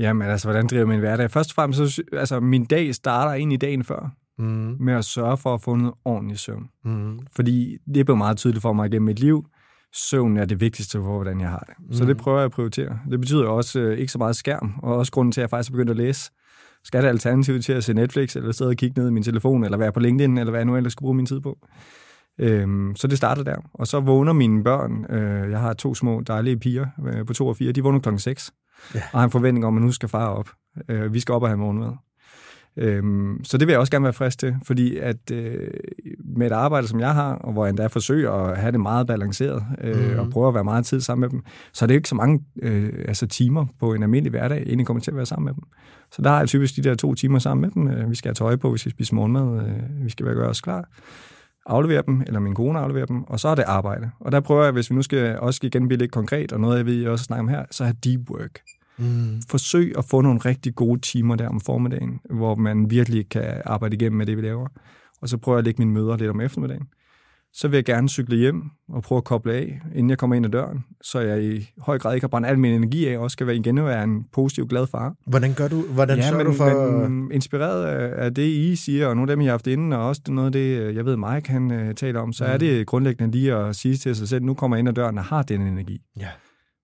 Jamen, altså, hvordan driver min hverdag? Først og fremmest, så, altså, min dag starter ind i dagen før, mm. med at sørge for at få noget ordentligt søvn. Mm. Fordi det er blevet meget tydeligt for mig igennem mit liv. Søvn er det vigtigste for, hvordan jeg har det. Mm. Så det prøver jeg at prioritere. Det betyder også øh, ikke så meget skærm, og også grunden til, at jeg faktisk er begyndt at læse. Skal det alternativ til at se Netflix, eller sidde og kigge ned i min telefon, eller være på LinkedIn, eller hvad jeg nu ellers skal bruge min tid på. Øhm, så det starter der. Og så vågner mine børn, øh, jeg har to små dejlige piger øh, på to og fire, de vågner klokken 6 ja. og har en forventning om, at nu skal far op. Øh, vi skal op og have morgenmad. Øhm, så det vil jeg også gerne være frisk til, fordi at øh, med et arbejde, som jeg har, og hvor jeg endda forsøger at have det meget balanceret, øh, mm-hmm. og prøve at være meget tid sammen med dem, så er det ikke så mange øh, altså timer på en almindelig hverdag, jeg egentlig kommer til at være sammen med dem. Så der har jeg typisk de der to timer sammen med dem. Øh, vi skal have tøj på, vi skal spise morgenmad, øh, vi skal være gøre os klar aflevere dem, eller min kone afleverer dem, og så er det arbejde. Og der prøver jeg, hvis vi nu skal også igen blive lidt konkret, og noget jeg ved, jeg også snakke om her, så er deep work. Mm. Forsøg at få nogle rigtig gode timer der om formiddagen, hvor man virkelig kan arbejde igennem med det, vi laver. Og så prøver jeg at lægge mine møder lidt om eftermiddagen så vil jeg gerne cykle hjem og prøve at koble af, inden jeg kommer ind ad døren, så jeg i høj grad ikke har brændt al min energi af, og også skal være igen være en positiv, glad far. Hvordan gør du? Hvordan ja, men, du for... Men, inspireret af, det, I siger, og nogle af dem, jeg har haft inden, og også noget af det, jeg ved, Mike han uh, taler om, så mm. er det grundlæggende lige at sige til sig selv, nu kommer jeg ind ad døren og har den energi. Ja.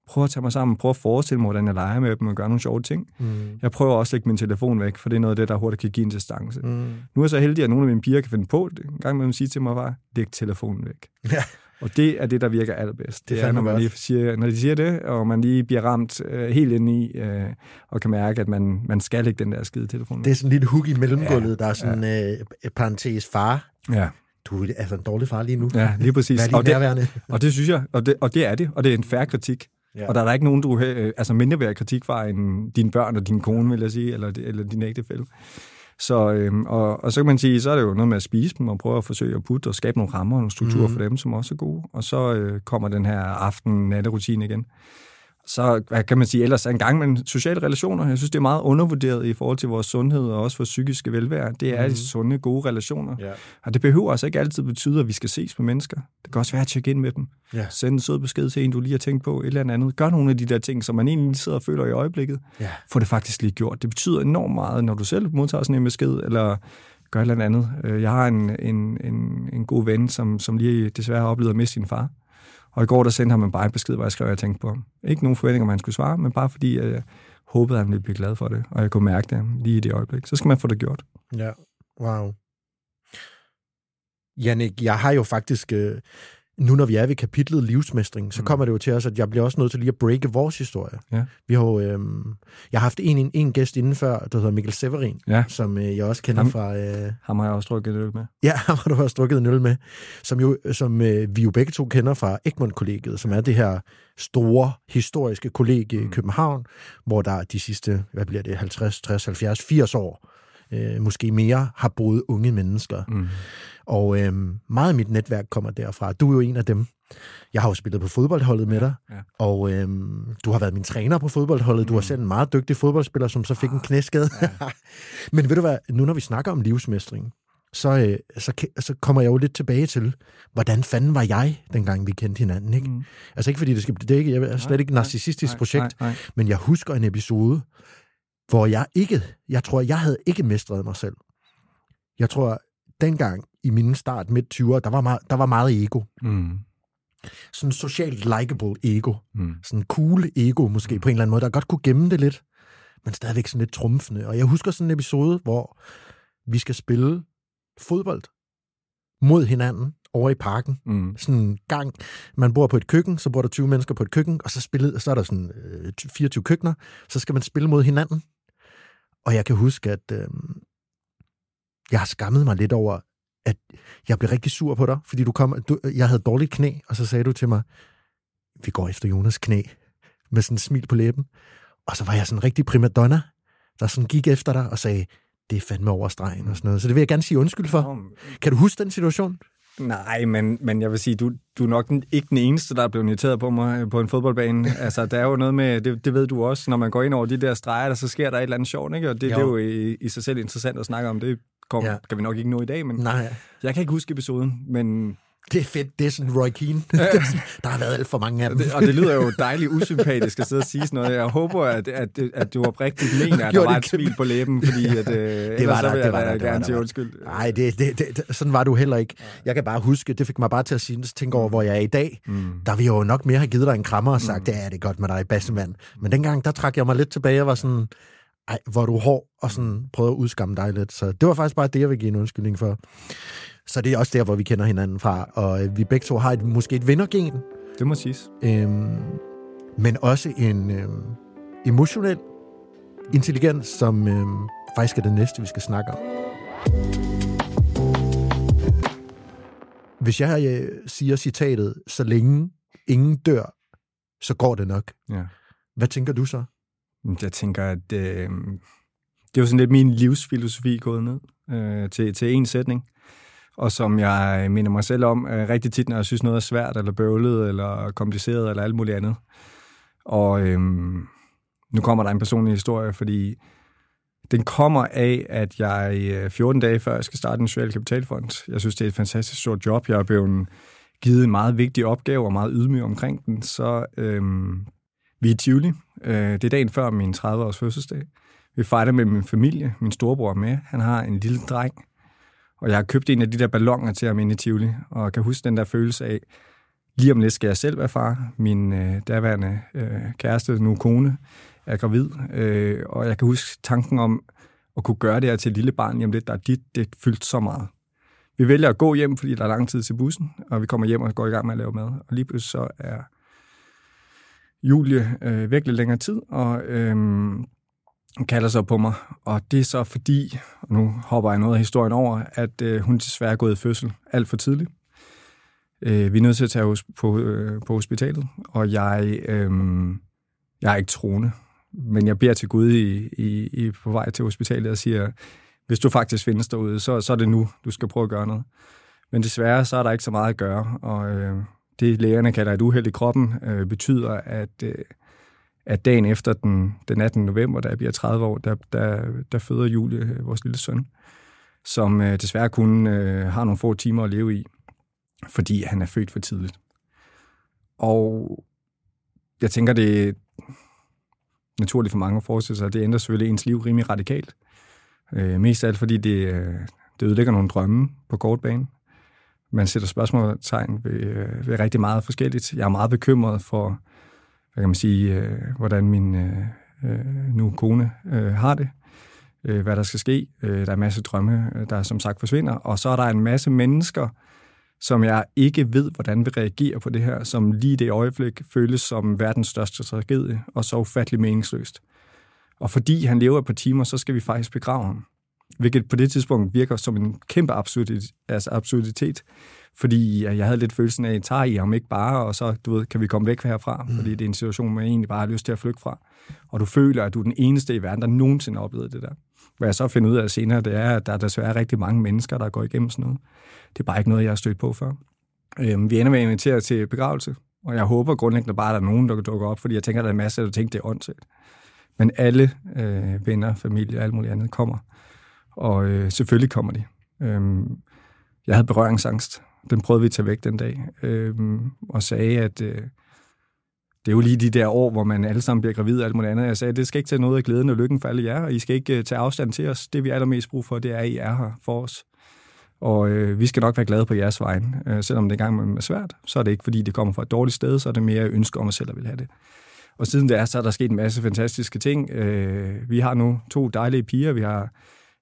Prøver at tage mig sammen, prøver at forestille mig, hvordan jeg leger med dem og gør nogle sjove ting. Mm. Jeg prøver også at lægge min telefon væk, for det er noget af det, der hurtigt kan give en distance. Mm. Nu er jeg så heldig, at nogle af mine piger kan finde på det. En gang med dem sige til mig bare, læg telefonen væk. Ja. Og det er det, der virker allerbedst. Det, det er, når, man lige siger, når de siger det, og man lige bliver ramt øh, helt ind i, øh, og kan mærke, at man, man skal lægge den der skide telefon. Det er sådan lidt hug i mellemgulvet, ja, der er sådan ja. øh, parentes far. Ja. Du er altså en dårlig far lige nu. Ja, lige præcis. Hvad er og, det, og det synes jeg, og det, og det er det, og det er en færre kritik. Ja. Og der er der ikke nogen, du øh, altså mindre værd kritik fra end dine børn og din kone, vil jeg sige, eller, eller din ægtefælde. Så, øhm, og, og så kan man sige, så er det jo noget med at spise dem og prøve at forsøge at putte og skabe nogle rammer og nogle strukturer mm. for dem, som også er gode. Og så øh, kommer den her aften-natterutine igen så hvad kan man sige ellers en gang med sociale relationer. Jeg synes, det er meget undervurderet i forhold til vores sundhed og også vores psykiske velvære. Det er mm. de sunde, gode relationer. Yeah. Og det behøver altså ikke altid betyde, at vi skal ses med mennesker. Det kan også være at tjekke ind med dem. Yeah. Send en sød besked til en, du lige har tænkt på, et eller andet. Gør nogle af de der ting, som man egentlig sidder og føler i øjeblikket. Yeah. Få det faktisk lige gjort. Det betyder enormt meget, når du selv modtager sådan en besked, eller gør et eller andet. Øh, jeg har en, en, en, en god ven, som, som lige desværre har oplevet at miste sin far. Og i går der sendte han mig bare en besked, hvor jeg skrev, at jeg tænkte på ham. Ikke nogen forventninger, om han skulle svare, men bare fordi jeg håbede, at han ville blive glad for det, og jeg kunne mærke det lige i det øjeblik. Så skal man få det gjort. Ja, wow. Jannik, jeg har jo faktisk øh, nu når vi er ved kapitlet livsmestring, så mm. kommer det jo til os, at jeg bliver også nødt til lige at breake vores historie. Ja. Vi har jo, øhm, jeg har haft en, en, en gæst inden før, der hedder Mikkel Severin, ja. som øh, jeg også kender ham, fra... Øh, ham har jeg også drukket en øl med. Ja, ham har du også drukket en øl med, som, jo, som øh, vi jo begge to kender fra Egmont-kollegiet, som er det her store historiske kollegie mm. i København, hvor der de sidste, hvad bliver det, 50, 60, 70, 80 år, øh, måske mere, har boet unge mennesker. Mm. Og øh, meget af mit netværk kommer derfra. Du er jo en af dem. Jeg har jo spillet på fodboldholdet med dig, ja, ja. og øh, du har været min træner på fodboldholdet. Du mm. selv en meget dygtig fodboldspiller, som så fik en ah, knæskade. Ja. Men ved du hvad, nu når vi snakker om livsmestring, så, øh, så, så kommer jeg jo lidt tilbage til, hvordan fanden var jeg, dengang vi kendte hinanden, ikke? Mm. Altså ikke fordi det skal det er ikke, jeg er slet ikke et narcissistisk nej, projekt, nej, nej. men jeg husker en episode, hvor jeg ikke, jeg tror, jeg havde ikke mestret mig selv. Jeg tror, dengang i min start midt 20'er, der var meget, der var meget ego. Mm. Sådan socialt likable ego. Mm. Sådan cool ego måske mm. på en eller anden måde, der godt kunne gemme det lidt, men stadigvæk sådan lidt trumfende. Og jeg husker sådan en episode, hvor vi skal spille fodbold mod hinanden over i parken. Mm. Sådan en gang, man bor på et køkken, så bor der 20 mennesker på et køkken, og så, spillet, så er der sådan øh, 24 køkkener, så skal man spille mod hinanden. Og jeg kan huske, at øh, jeg har skammet mig lidt over, at jeg blev rigtig sur på dig, fordi du kom, du, jeg havde dårligt knæ, og så sagde du til mig, vi går efter Jonas knæ, med sådan en smil på læben. Og så var jeg sådan en rigtig primadonna, der sådan gik efter dig og sagde, det er fandme over stregen og sådan noget. Så det vil jeg gerne sige undskyld for. Kan du huske den situation? Nej, men, men jeg vil sige, du, du er nok ikke den eneste, der er blevet irriteret på mig på en fodboldbane. altså, der er jo noget med, det, det ved du også, når man går ind over de der streger, der, så sker der et eller andet sjovt, ikke? Og det, det er jo i, i sig selv interessant at snakke om. Det kom, ja. kan vi nok ikke nå i dag, men Nej. jeg kan ikke huske episoden, men det er fedt, det er sådan Roy Keane. der har været alt for mange af dem. og det lyder jo dejligt usympatisk at sidde og sige sådan noget. Jeg håber, at, at, at du oprigtigt mener, at der var et smil på læben, fordi at, øh, det var der, vil det var jeg der, gerne sige undskyld. Nej, det, det, det, sådan var du heller ikke. Jeg kan bare huske, det fik mig bare til at sige, tænke over, hvor jeg er i dag. Mm. Der vi jo nok mere have givet dig en krammer og sagt, mm. det er det godt med dig, bassemand. Men dengang, der trak jeg mig lidt tilbage og var sådan, ej, hvor du hård, og sådan prøvede at udskamme dig lidt. Så det var faktisk bare det, jeg vil give en undskyldning for. Så det er også der, hvor vi kender hinanden fra. Og øh, vi begge to har et, måske et vindergen. Det må siges. Øhm, men også en øhm, emotionel intelligens, som øhm, faktisk er det næste, vi skal snakke om. Hvis jeg øh, siger citatet, så længe ingen dør, så går det nok. Ja. Hvad tænker du så? Jeg tænker, at øh, det er jo sådan lidt min livsfilosofi gået ned øh, til, til en sætning og som jeg minder mig selv om øh, rigtig tit, når jeg synes noget er svært, eller bøvlet, eller kompliceret, eller alt muligt andet. Og øh, nu kommer der en personlig historie, fordi den kommer af, at jeg øh, 14 dage før jeg skal starte en social kapitalfond, jeg synes, det er et fantastisk stort job. Jeg er blevet givet en meget vigtig opgave og meget ydmyg omkring den. Så øhm, vi er i Tivoli. Øh, det er dagen før min 30-års fødselsdag. Vi fejrer med min familie. Min storebror med. Han har en lille dreng, og jeg har købt en af de der ballonger til ham inde i Tivoli, og kan huske den der følelse af, Lige om lidt skal jeg selv være far. Min øh, daværende øh, kæreste, nu kone, er gravid. Øh, og jeg kan huske tanken om at kunne gøre det her til et lille barn, jamen det, der er dit, det fyldt så meget. Vi vælger at gå hjem, fordi der er lang tid til bussen, og vi kommer hjem og går i gang med at lave mad. Og lige pludselig så er Julie øh, virkelig længere tid, og øh, kalder sig på mig. Og det er så fordi, og nu hopper jeg noget af historien over, at øh, hun desværre er gået i fødsel alt for tidligt. Øh, vi er nødt til at tage på, øh, på hospitalet, og jeg, øh, jeg er ikke troende. Men jeg beder til Gud i, i, i, på vej til hospitalet og siger, hvis du faktisk findes derude, så, så er det nu, du skal prøve at gøre noget. Men desværre, så er der ikke så meget at gøre, og øh, det lægerne kalder et uheld i kroppen, øh, betyder, at, øh, at dagen efter den, den 18. november, da jeg bliver 30 år, der, der, der føder Julie, øh, vores lille søn, som øh, desværre kun øh, har nogle få timer at leve i, fordi han er født for tidligt. Og jeg tænker, det er naturligt for mange at forestille sig, at det ændrer selvfølgelig ens liv rimelig radikalt. Øh, mest af alt, fordi det, øh, det ødelægger nogle drømme på kort bane. Man sætter spørgsmålstegn ved, øh, ved rigtig meget forskelligt. Jeg er meget bekymret for, hvad kan man sige, øh, hvordan min øh, øh nu kone øh, har det, øh, hvad der skal ske. Øh, der er en masse drømme, øh, der som sagt forsvinder, og så er der en masse mennesker, som jeg ikke ved, hvordan vil reagere på det her, som lige det øjeblik føles som verdens største tragedie, og så ufattelig meningsløst. Og fordi han lever et par timer, så skal vi faktisk begrave ham. Hvilket på det tidspunkt virker som en kæmpe absurditet, altså absurditet fordi jeg havde lidt følelsen af, at tager I ham ikke bare, og så du ved, kan vi komme væk herfra, mm. fordi det er en situation, man egentlig bare har lyst til at flygte fra. Og du føler, at du er den eneste i verden, der nogensinde har oplevet det der. Hvad jeg så finder ud af senere, det er, at der er desværre rigtig mange mennesker, der går igennem sådan noget. Det er bare ikke noget, jeg har stødt på før. Øhm, vi ender med at invitere til begravelse, og jeg håber grundlæggende bare, at der er nogen, der dukker op, fordi jeg tænker, at der er en masse, der tænker, det er åndssvagt. Men alle øh, venner, familie og alt muligt andet kommer. Og øh, selvfølgelig kommer de. Øhm, jeg havde berøringsangst. Den prøvede vi at tage væk den dag. Øhm, og sagde, at øh, det er jo lige de der år, hvor man alle sammen bliver gravid og alt muligt andet. Jeg sagde, at det skal ikke tage noget af glæden og lykken for alle jer, og I skal ikke øh, tage afstand til os. Det vi allermest brug for, det er, at I er her for os. Og øh, vi skal nok være glade på jeres vej. Øh, selvom det engang er svært, så er det ikke, fordi det kommer fra et dårligt sted, så er det mere ønske om at selv at vil have det. Og siden det er, så er der sket en masse fantastiske ting. Øh, vi har nu to dejlige piger. Vi har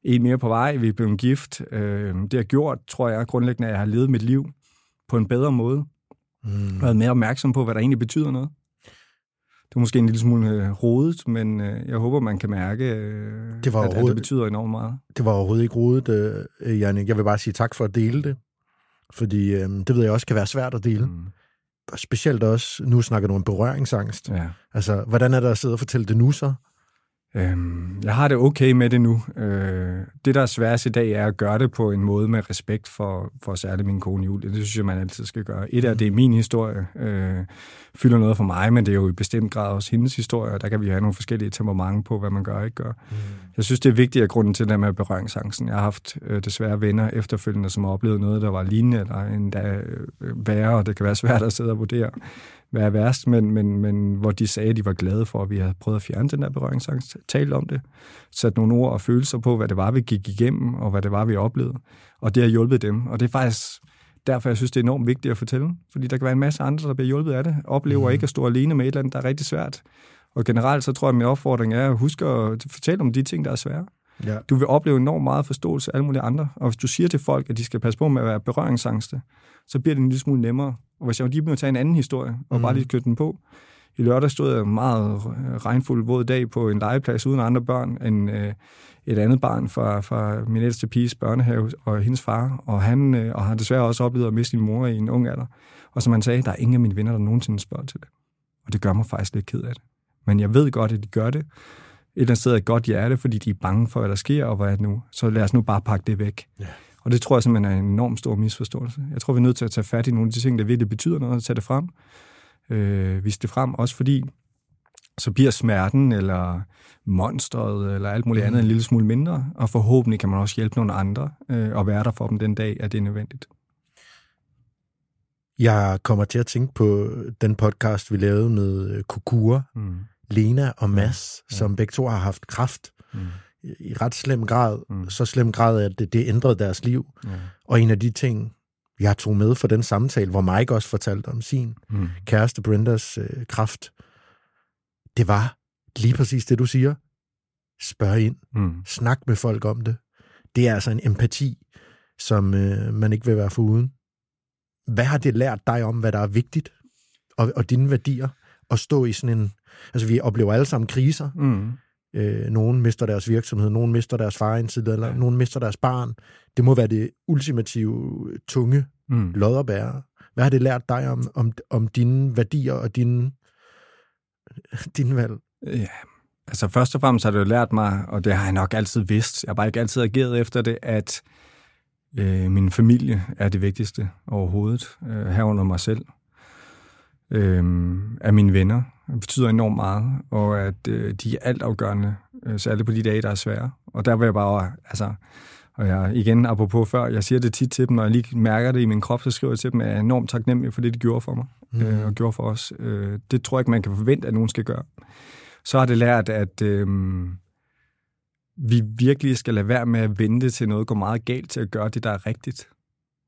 en mere på vej. Vi er blevet gift. Øh, det har gjort, tror jeg, grundlæggende, at jeg har levet mit liv på en bedre måde. Mm. Været mere opmærksom på, hvad der egentlig betyder noget. Det er måske en lille smule øh, rodet, men øh, jeg håber, man kan mærke, øh, det var at, at det betyder enormt meget. Det var overhovedet ikke rodet, øh, Jannik. Jeg vil bare sige tak for at dele det, fordi øh, det ved jeg også kan være svært at dele. Mm. Specielt også, nu snakker du om berøringsangst. Ja. Altså, hvordan er det at sidde og fortælle det nu så? Øhm, jeg har det okay med det nu. Øh, det, der er sværest i dag, er at gøre det på en måde med respekt for, for særligt min kone Julie. Det synes jeg, man altid skal gøre. Et af det er min historie, øh, fylder noget for mig, men det er jo i bestemt grad også hendes historie, og der kan vi have nogle forskellige temperamenter på, hvad man gør og ikke gør. Mm. Jeg synes, det er vigtigt at grunden til det med berøringsangsten. Jeg har haft øh, desværre venner efterfølgende, som har oplevet noget, der var lignende, eller endda øh, værre, og det kan være svært at sidde og vurdere være værst, men, men, men hvor de sagde, at de var glade for, at vi havde prøvet at fjerne den der berøringsangst, talt om det, sat nogle ord og følelser på, hvad det var, vi gik igennem, og hvad det var, vi oplevede. Og det har hjulpet dem. Og det er faktisk derfor, jeg synes, det er enormt vigtigt at fortælle. Fordi der kan være en masse andre, der bliver hjulpet af det. Oplever mm. ikke at stå alene med et eller andet, der er rigtig svært. Og generelt, så tror jeg, at min opfordring er at huske at fortælle om de ting, der er svære. Ja. Du vil opleve enormt meget forståelse af alle mulige andre. Og hvis du siger til folk, at de skal passe på med at være berøringsangste, så bliver det en lille smule nemmere. Og hvis jeg lige må tage en anden historie, og mm. bare lige knytte den på. I lørdag stod jeg en meget regnfuld våd dag på en legeplads uden andre børn end øh, et andet barn fra, fra min ældste piges børnehave og hendes far. Og han øh, og har desværre også oplevet at miste sin mor i en ung alder. Og som han sagde, der er ingen af mine venner, der nogensinde spørger til det. Og det gør mig faktisk lidt ked af det. Men jeg ved godt, at de gør det. Et eller andet sted er et godt hjerte, fordi de er bange for, hvad der sker, og hvad er det nu. Så lad os nu bare pakke det væk. Yeah. Og det tror jeg simpelthen er en enormt stor misforståelse. Jeg tror, vi er nødt til at tage fat i nogle af de ting, der virkelig betyder noget, og tage det frem. Øh, vise det frem, også fordi så bliver smerten eller monstret eller alt muligt andet en lille smule mindre, og forhåbentlig kan man også hjælpe nogle andre øh, og være der for dem den dag, at det er nødvendigt. Jeg kommer til at tænke på den podcast, vi lavede med Kukura, mm. Lena og Mads, ja, ja. som begge to har haft kraft. Mm i ret slem grad, mm. så slem grad, at det, det ændrede deres liv. Ja. Og en af de ting, jeg tog med for den samtale, hvor Mike også fortalte om sin mm. kæreste Brendas øh, kraft, det var lige præcis det, du siger. Spørg ind. Mm. Snak med folk om det. Det er altså en empati, som øh, man ikke vil være foruden. Hvad har det lært dig om, hvad der er vigtigt, og, og dine værdier, at stå i sådan en... Altså, vi oplever alle sammen kriser. Mm. Øh, nogen mister deres virksomhed, nogen mister deres far indtil, eller ja. nogen mister deres barn. Det må være det ultimative, tunge mm. lodderbære. Hvad har det lært dig om, om, om dine værdier og dine, dine valg? Ja, altså først og fremmest har det jo lært mig, og det har jeg nok altid vidst, jeg har bare ikke altid ageret efter det, at øh, min familie er det vigtigste overhovedet, øh, herunder mig selv. Øh, af mine venner det betyder enormt meget, og at øh, de er altafgørende, øh, særligt på de dage, der er svære. Og der vil jeg bare, altså, og jeg igen, apropos før, jeg siger det tit til dem, når jeg lige mærker det i min krop, så skriver jeg til dem, at jeg er enormt taknemmelig for det, de gjorde for mig, mm. øh, og gjorde for os. Øh, det tror jeg ikke, man kan forvente, at nogen skal gøre. Så har det lært, at øh, vi virkelig skal lade være med at vente til noget går meget galt til at gøre det, der er rigtigt.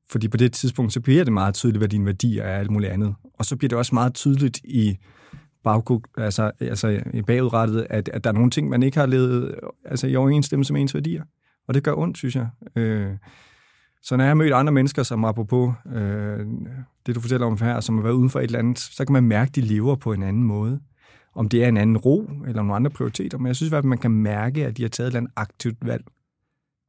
Fordi på det tidspunkt, så bliver det meget tydeligt, hvad dine værdier er og alt muligt andet. Og så bliver det også meget tydeligt i bagkug, altså, altså i bagudrettet, at, at der er nogle ting, man ikke har levet altså, i overensstemmelse med ens værdier. Og det gør ondt, synes jeg. Øh, så når jeg har mødt andre mennesker, som apropos øh, det, du fortæller om her, som har været uden for et eller andet, så kan man mærke, at de lever på en anden måde. Om det er en anden ro, eller nogle andre prioriteter. Men jeg synes i hvert fald, man kan mærke, at de har taget et eller andet aktivt valg.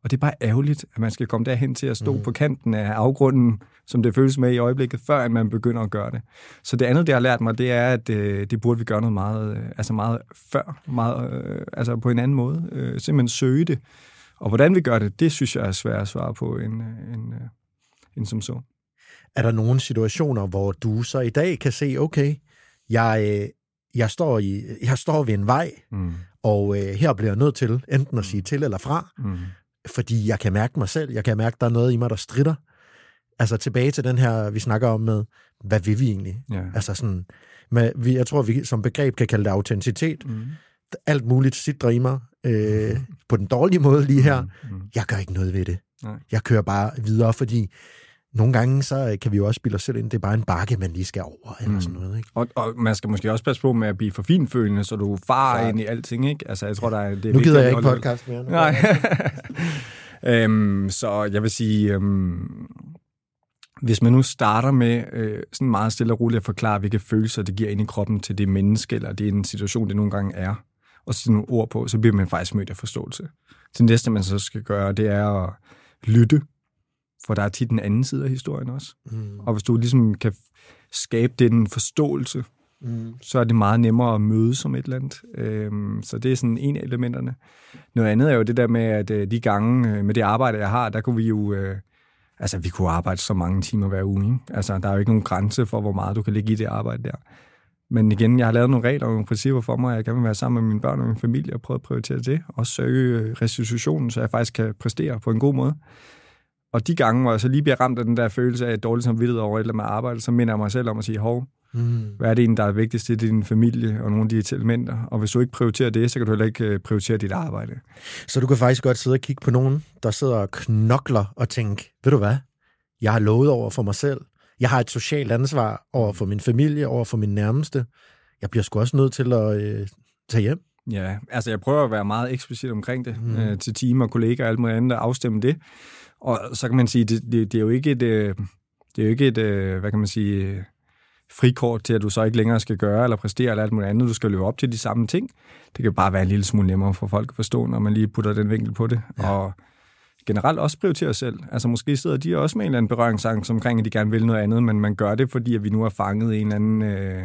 Og det er bare ærgerligt, at man skal komme derhen til at stå mm. på kanten af afgrunden, som det føles med i øjeblikket, før man begynder at gøre det. Så det andet, det har lært mig, det er, at øh, det burde vi gøre noget meget, øh, altså meget før, meget, øh, altså på en anden måde. Øh, simpelthen søge det. Og hvordan vi gør det, det synes jeg er svært at svare på end, øh, end, øh, end som så. Er der nogle situationer, hvor du så i dag kan se, okay, jeg, øh, jeg, står, i, jeg står ved en vej, mm. og øh, her bliver jeg nødt til enten at sige til eller fra, mm fordi jeg kan mærke mig selv, jeg kan mærke, at der er noget i mig, der strider. Altså tilbage til den her, vi snakker om med, hvad vil vi egentlig? Ja. Altså sådan, med, vi, jeg tror, vi som begreb kan kalde det autenticitet. Mm. Alt muligt sidder i mig, øh, mm. på den dårlige måde lige her. Mm. Mm. Jeg gør ikke noget ved det. Nej. Jeg kører bare videre, fordi nogle gange så kan vi jo også spille os selv ind, det er bare en bakke, man lige skal over, eller mm. sådan noget. Ikke? Og, og man skal måske også passe på med at blive for finfølende, så du farer ind i alting, ikke? Altså, jeg tror, der er... Det er nu gider jeg ikke podcast mere. Nej. øhm, så jeg vil sige, øhm, hvis man nu starter med øh, sådan meget stille og roligt at forklare, hvilke følelser det giver ind i kroppen til det menneske, eller det er en situation, det nogle gange er, og sætte nogle ord på, så bliver man faktisk mødt af forståelse. Det næste, man så skal gøre, det er at lytte for der er tit den anden side af historien også. Mm. Og hvis du ligesom kan skabe den forståelse, mm. så er det meget nemmere at møde som et eller andet. Øhm, så det er sådan en af elementerne. Noget andet er jo det der med, at øh, de gange øh, med det arbejde, jeg har, der kunne vi jo... Øh, altså, vi kunne arbejde så mange timer hver uge. Ikke? Altså, der er jo ikke nogen grænse for, hvor meget du kan ligge i det arbejde der. Men igen, jeg har lavet nogle regler og nogle principper for mig. Jeg kan være sammen med mine børn og min familie og prøve at prioritere det. Og søge restitutionen, så jeg faktisk kan præstere på en god måde. Og de gange, hvor jeg så lige bliver ramt af den der følelse af dårligt samvittighed over et eller andet arbejde, så minder jeg mig selv om at sige, hov, mm. hvad er det egentlig, der er vigtigst? Det er din familie og nogle af de elementer. Og hvis du ikke prioriterer det, så kan du heller ikke øh, prioritere dit arbejde. Så du kan faktisk godt sidde og kigge på nogen, der sidder og knokler og tænke, ved du hvad, jeg har lovet over for mig selv. Jeg har et socialt ansvar over for min familie, over for min nærmeste. Jeg bliver sgu også nødt til at øh, tage hjem. Ja, altså jeg prøver at være meget eksplicit omkring det mm. øh, til team og kollegaer og alt muligt andet, og afstemme det. Og så kan man sige, det, det, det er jo ikke et, øh, det er jo ikke et, øh, hvad kan man sige, frikort til, at du så ikke længere skal gøre eller præstere eller alt muligt andet. Du skal løbe op til de samme ting. Det kan bare være en lille smule nemmere for folk at forstå, når man lige putter den vinkel på det. Ja. Og generelt også prioritere selv. Altså måske sidder de også med en eller anden berøringsangst omkring, at de gerne vil noget andet, men man gør det, fordi at vi nu har fanget en eller anden... Øh,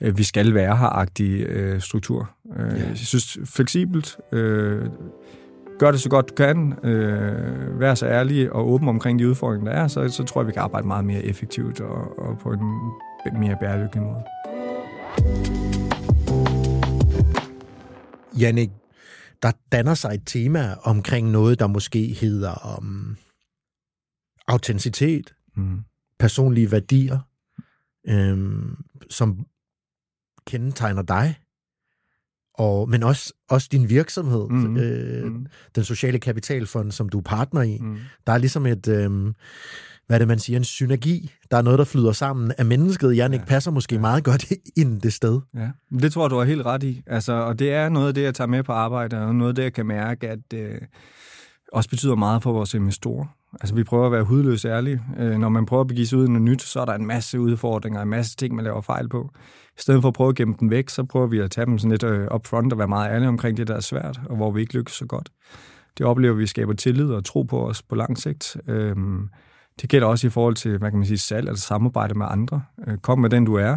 øh vi skal være her-agtig øh, struktur. Øh. Jeg synes, fleksibelt, øh, gør det så godt du kan, øh, vær så ærlig og åben omkring de udfordringer, der er, så, så tror jeg, vi kan arbejde meget mere effektivt og, og på en mere bæredygtig måde. Jannik, der danner sig et tema omkring noget, der måske hedder um, autenticitet, mm. personlige værdier, øhm, som kendetegner dig. Og, men også, også din virksomhed, Mm. øh, Mm. den sociale kapitalfond, som du er partner i. Mm. Der er ligesom et, øh, hvad er det, man siger, en synergi. Der er noget, der flyder sammen af mennesket. Jan ikke Ja. passer måske meget godt ind det sted. Ja, men det tror jeg, du har helt ret i. Altså, og det er noget af det, jeg tager med på arbejde, og noget af det, jeg kan mærke, at øh, også betyder meget for vores investorer. Altså, vi prøver at være hudløst ærlige. Øh, når man prøver at begive sig ud i noget nyt, så er der en masse udfordringer, en masse ting, man laver fejl på. I stedet for at prøve at gemme dem væk, så prøver vi at tage dem sådan lidt øh, up front og være meget ærlige omkring det, der er svært, og hvor vi ikke lykkes så godt. Det oplever vi skaber tillid og tro på os på lang sigt. Øh, det gælder også i forhold til, hvad kan man sige, salg eller samarbejde med andre. Øh, kom med den, du er.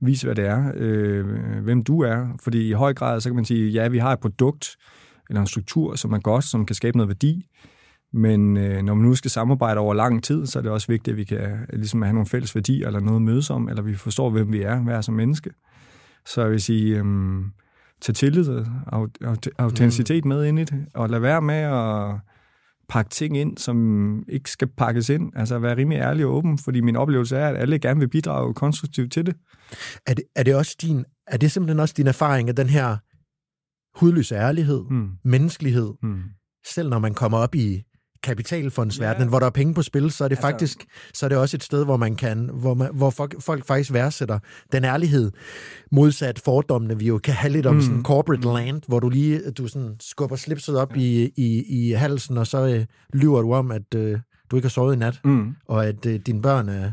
Vis, hvad det er. Øh, hvem du er. Fordi i høj grad, så kan man sige, ja, vi har et produkt eller en struktur, som er godt, som kan skabe noget værdi. Men øh, når man nu skal samarbejde over lang tid, så er det også vigtigt, at vi kan ligesom have nogle fælles værdier eller noget at mødes om, eller vi forstår, hvem vi er, hver som menneske. Så jeg vil sige, øhm, tag tillid og aut- aut- autenticitet med ind i det, og lad være med at pakke ting ind, som ikke skal pakkes ind. Altså være rimelig ærlig og åben, fordi min oplevelse er, at alle gerne vil bidrage konstruktivt til det. Er det, er det, også din, er det simpelthen også din erfaring af den her hudløse ærlighed, Mm. menneskelighed, Mm. selv når man kommer op i kapitalfondsverdenen, Ja. hvor der er penge på spil, så er det Altså- faktisk så er det også et sted, hvor man kan, hvor, man, hvor folk, folk faktisk værdsætter den ærlighed, modsat fordommene, vi jo kan have lidt om Mm. sådan corporate land, hvor du lige du sådan skubber slipset op i, i, i halsen, og så øh, lyver du om, at øh, du ikke har sovet i nat, Mm. og at øh, dine børn er...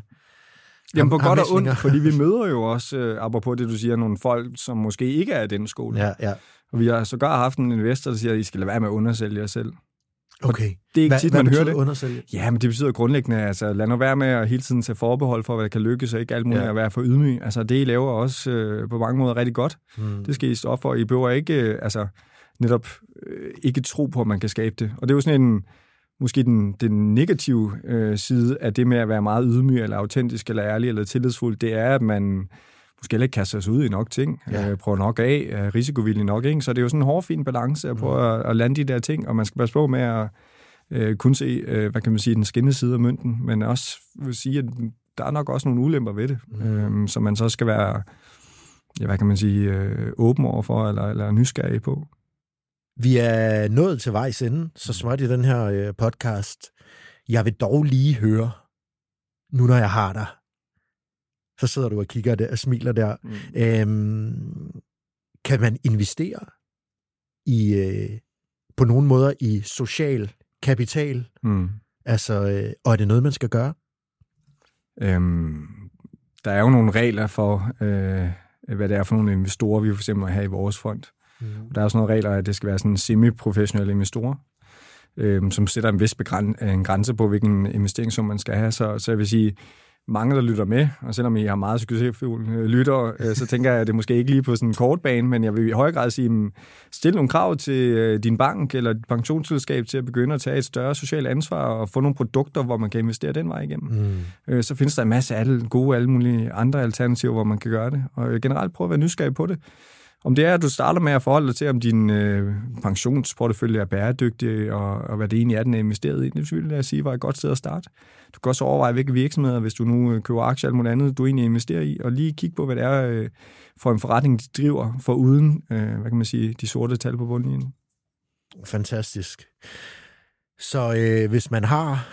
Jamen på godt og ondt, fordi vi møder jo også, øh, apropos det du siger, nogle folk, som måske ikke er af den skole. Ja, ja. Og vi har sågar haft en investor, der siger, at I skal lade være med at undersælge jer selv. Okay. Det er ikke Hvad, tit, hvad man hører det. undersælge? Ja, men det betyder grundlæggende, altså lad nu være med at hele tiden tage forbehold for, hvad der kan lykkes, og ikke alt muligt Ja. at være for ydmyg. Altså det, I laver også øh, på mange måder rigtig godt. Hmm. Det skal I stå for. I behøver ikke, øh, altså netop øh, ikke tro på, at man kan skabe det. Og det er jo sådan en, måske den, den negative øh, side af det med at være meget ydmyg, eller autentisk, eller ærlig, eller tillidsfuld, det er, at man måske ikke kaster sig ud i nok ting, Ja. ja. øh, prøver nok af, er risikovillig nok, ikke? Så det er jo sådan en hårfin balance at prøve Mm. at, at lande de der ting, og man skal passe på med at øh, kun se, øh, hvad kan man sige, den skinnende side af mønten, men også vil sige, at der er nok også nogle ulemper ved det, Mm. øh, som man så skal være, ja, hvad kan man sige, øh, åben overfor, eller, eller nysgerrig på. Vi er nået til vejs ende, så småt i den her øh, podcast. Jeg vil dog lige høre, nu når jeg har dig, så sidder du og kigger der og smiler der. Mm. Øhm, kan man investere i øh, på nogle måder i social kapital? Mm. Altså, øh, og er det noget, man skal gøre? Øhm, der er jo nogle regler for, øh, hvad det er for nogle investorer, vi for eksempel må have i vores fond. Mm. Der er også nogle regler, at det skal være sådan semi-professionelle investorer, øh, som sætter en vis begræn- en grænse på, hvilken investeringssum man skal have. Så, så jeg vil sige, mange, der lytter med, og selvom I har meget succesfulde lyttere, øh, så tænker jeg, at det måske ikke lige på sådan en kort bane, men jeg vil i høj grad sige, mm, stil nogle krav til øh, din bank eller dit pensionsselskab til at begynde at tage et større socialt ansvar og få nogle produkter, hvor man kan investere den vej igennem. Mm. Øh, så findes der en masse alle, gode alle mulige andre alternativer, hvor man kan gøre det. Og øh, generelt prøv at være nysgerrig på det. Om det er, at du starter med at forholde dig til, om din øh, pensionsportefølje er bæredygtig, og, og hvad det egentlig er, den er investeret i, det vil jeg sige var et godt sted at starte. Du kan også overveje, hvilke virksomheder, hvis du nu øh, køber aktier eller noget andet, du egentlig investerer i, og lige kigge på, hvad det er øh, for en forretning, de driver, for uden, øh, hvad kan man sige, de sorte tal på bundlinjen. Fantastisk. Så øh, hvis man har,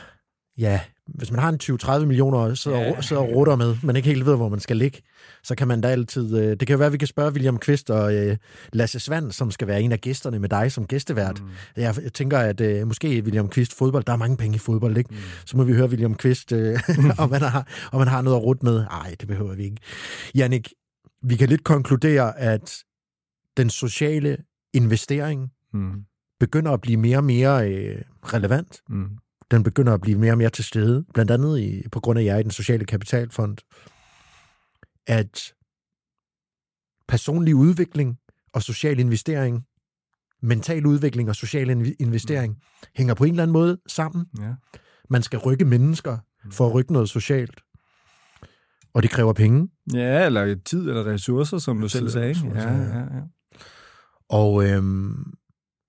ja, hvis man har en 20-30 millioner, sidder, Ja. og rutter med, men ikke helt ved, hvor man skal ligge, så kan man da altid... Øh, det kan jo være, at vi kan spørge William Kvist og øh, Lasse Svand, som skal være en af gæsterne med dig som gæstevært. Mm. Jeg, tænker, at øh, måske William Kvist fodbold, der er mange penge i fodbold, ikke? Mm. Så må vi høre William Kvist, øh, om, han har, om han har noget at rutte med. Nej, det behøver vi ikke. Jannik, vi kan lidt konkludere, at den sociale investering Mm. begynder at blive mere og mere øh, relevant. Mm. Den begynder at blive mere og mere til stede, blandt andet i, på grund af jer i den sociale kapitalfond, at personlig udvikling og social investering, mental udvikling og social inv- investering, hænger på en eller anden måde sammen. Ja. Man skal rykke mennesker for at rykke noget socialt. Og det kræver penge. ja, eller tid eller ressourcer, som du selv sagde. ja. ja, ja. Og øhm,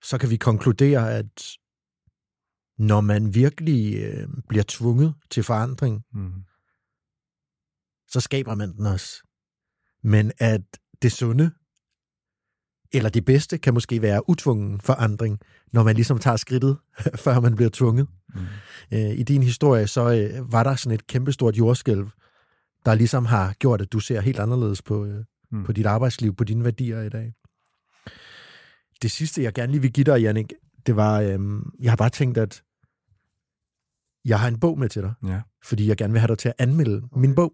så kan vi konkludere, at når man virkelig øh, bliver tvunget til forandring, Mm. Så skaber man den også. Men at det sunde eller det bedste kan måske være utvungen forandring, når man ligesom tager skridtet, før man bliver tvunget. Mm. Øh, I din historie, så øh, var der sådan et kæmpestort jordskælv, der ligesom har gjort, at du ser helt anderledes på, øh, mm. på dit arbejdsliv, på dine værdier i dag. Det sidste, jeg gerne lige vil give dig, Jannik, det var, øh, jeg har bare tænkt, at jeg har en bog med til dig, ja. fordi jeg gerne vil have dig til at anmelde okay. min bog.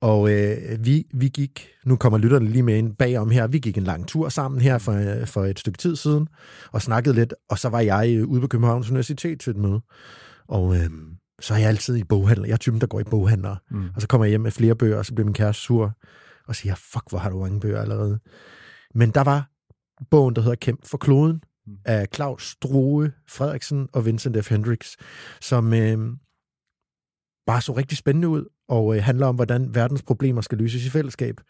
Og øh, vi, vi gik, nu kommer lytterne lige med ind bagom her, vi gik en lang tur sammen her for, øh, for et stykke tid siden, og snakkede lidt, og så var jeg øh, ude på Københavns Universitet til et møde. Og øh, så er jeg altid i boghandler. Jeg er typen, der går i boghandler. Mm. Og så kommer jeg hjem med flere bøger, og så bliver min kæreste sur, og siger, fuck, hvor har du mange bøger allerede. Men der var bogen, der hedder Kæmp for kloden, Mm. af Claus Strohe Frederiksen og Vincent F. Hendricks, som øh, bare så rigtig spændende ud, og øh, handler om, hvordan verdens problemer skal løses i fællesskab.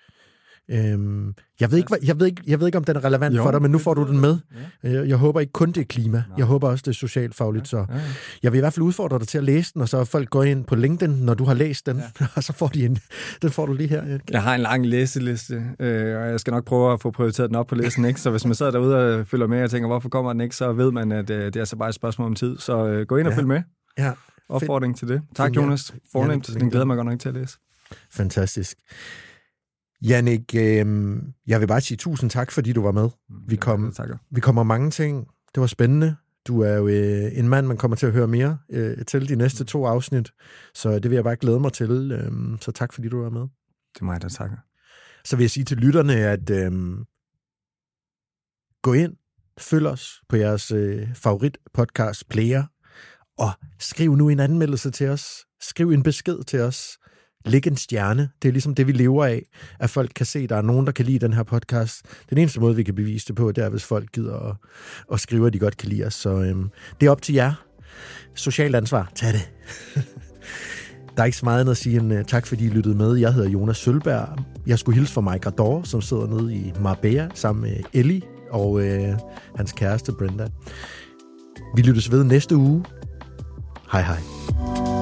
Øhm, jeg, ved ikke, jeg, ved ikke, jeg ved ikke, om den er relevant jo, for dig, men nu får du den med. Ja. Jeg, jeg håber ikke kun det er klima. Nej. Jeg håber også, det er socialt fagligt. Så ja, ja. jeg vil i hvert fald udfordre dig til at læse den, og så folk går ind på LinkedIn, når du har læst den, ja. og så får de en. Den får du lige her. Ja. Jeg har en lang læseliste, øh, og jeg skal nok prøve at få prioriteret den op på listen. Ikke? Så hvis man sidder derude og følger med og tænker, hvorfor kommer den ikke, så ved man, at øh, det er altså bare et spørgsmål om tid. Så øh, gå ind og ja. følg med. Ja. Opfordring til det. Tak, Jonas. Fornemt. Den glæder mig godt nok til at læse. Fantastisk. Jannik, øh, jeg vil bare sige tusind tak, fordi du var med. Mm, vi, kom, ja, vi kommer mange ting. Det var spændende. Du er jo øh, en mand, man kommer til at høre mere øh, til de næste to afsnit. Så det vil jeg bare glæde mig til. Øh, så tak, fordi du var med. Det er mig, der takker. Så vil jeg sige til lytterne, at øh, gå ind, følg os på jeres øh, favorit podcast player, og skriv nu en anmeldelse til os. Skriv en besked til os lægge en stjerne. Det er ligesom det, vi lever af, at folk kan se, at der er nogen, der kan lide den her podcast. Den eneste måde, vi kan bevise det på, det er, hvis folk gider at, at skrive, at de godt kan lide os. Så øhm, det er op til jer. Socialt ansvar, tag det. Der er ikke så meget andet at sige end uh, tak, fordi I lyttede med. Jeg hedder Jonas Sølberg. Jeg skulle hilse fra Mike Rador, som sidder nede i Marbella sammen med Ellie og uh, hans kæreste Brenda. Vi lyttes ved næste uge. Hej hej.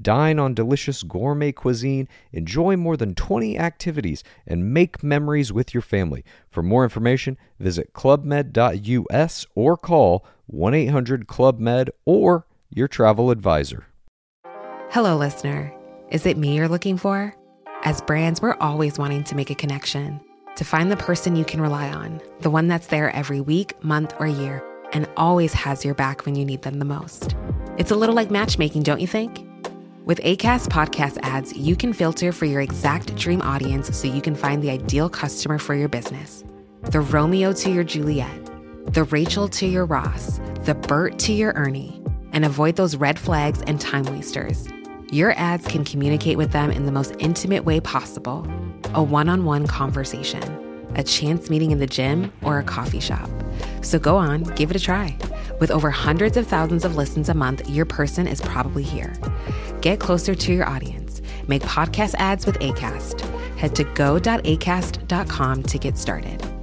Dine on delicious gourmet cuisine, enjoy more than 20 activities, and make memories with your family. For more information, visit clubmed.us or call 1 800 Club Med or your travel advisor. Hello, listener. Is it me you're looking for? As brands, we're always wanting to make a connection, to find the person you can rely on, the one that's there every week, month, or year, and always has your back when you need them the most. It's a little like matchmaking, don't you think? With ACAST podcast ads, you can filter for your exact dream audience so you can find the ideal customer for your business. The Romeo to your Juliet, the Rachel to your Ross, the Bert to your Ernie, and avoid those red flags and time wasters. Your ads can communicate with them in the most intimate way possible a one on one conversation, a chance meeting in the gym, or a coffee shop. So go on, give it a try. With over hundreds of thousands of listens a month, your person is probably here. Get closer to your audience. Make podcast ads with ACAST. Head to go.acast.com to get started.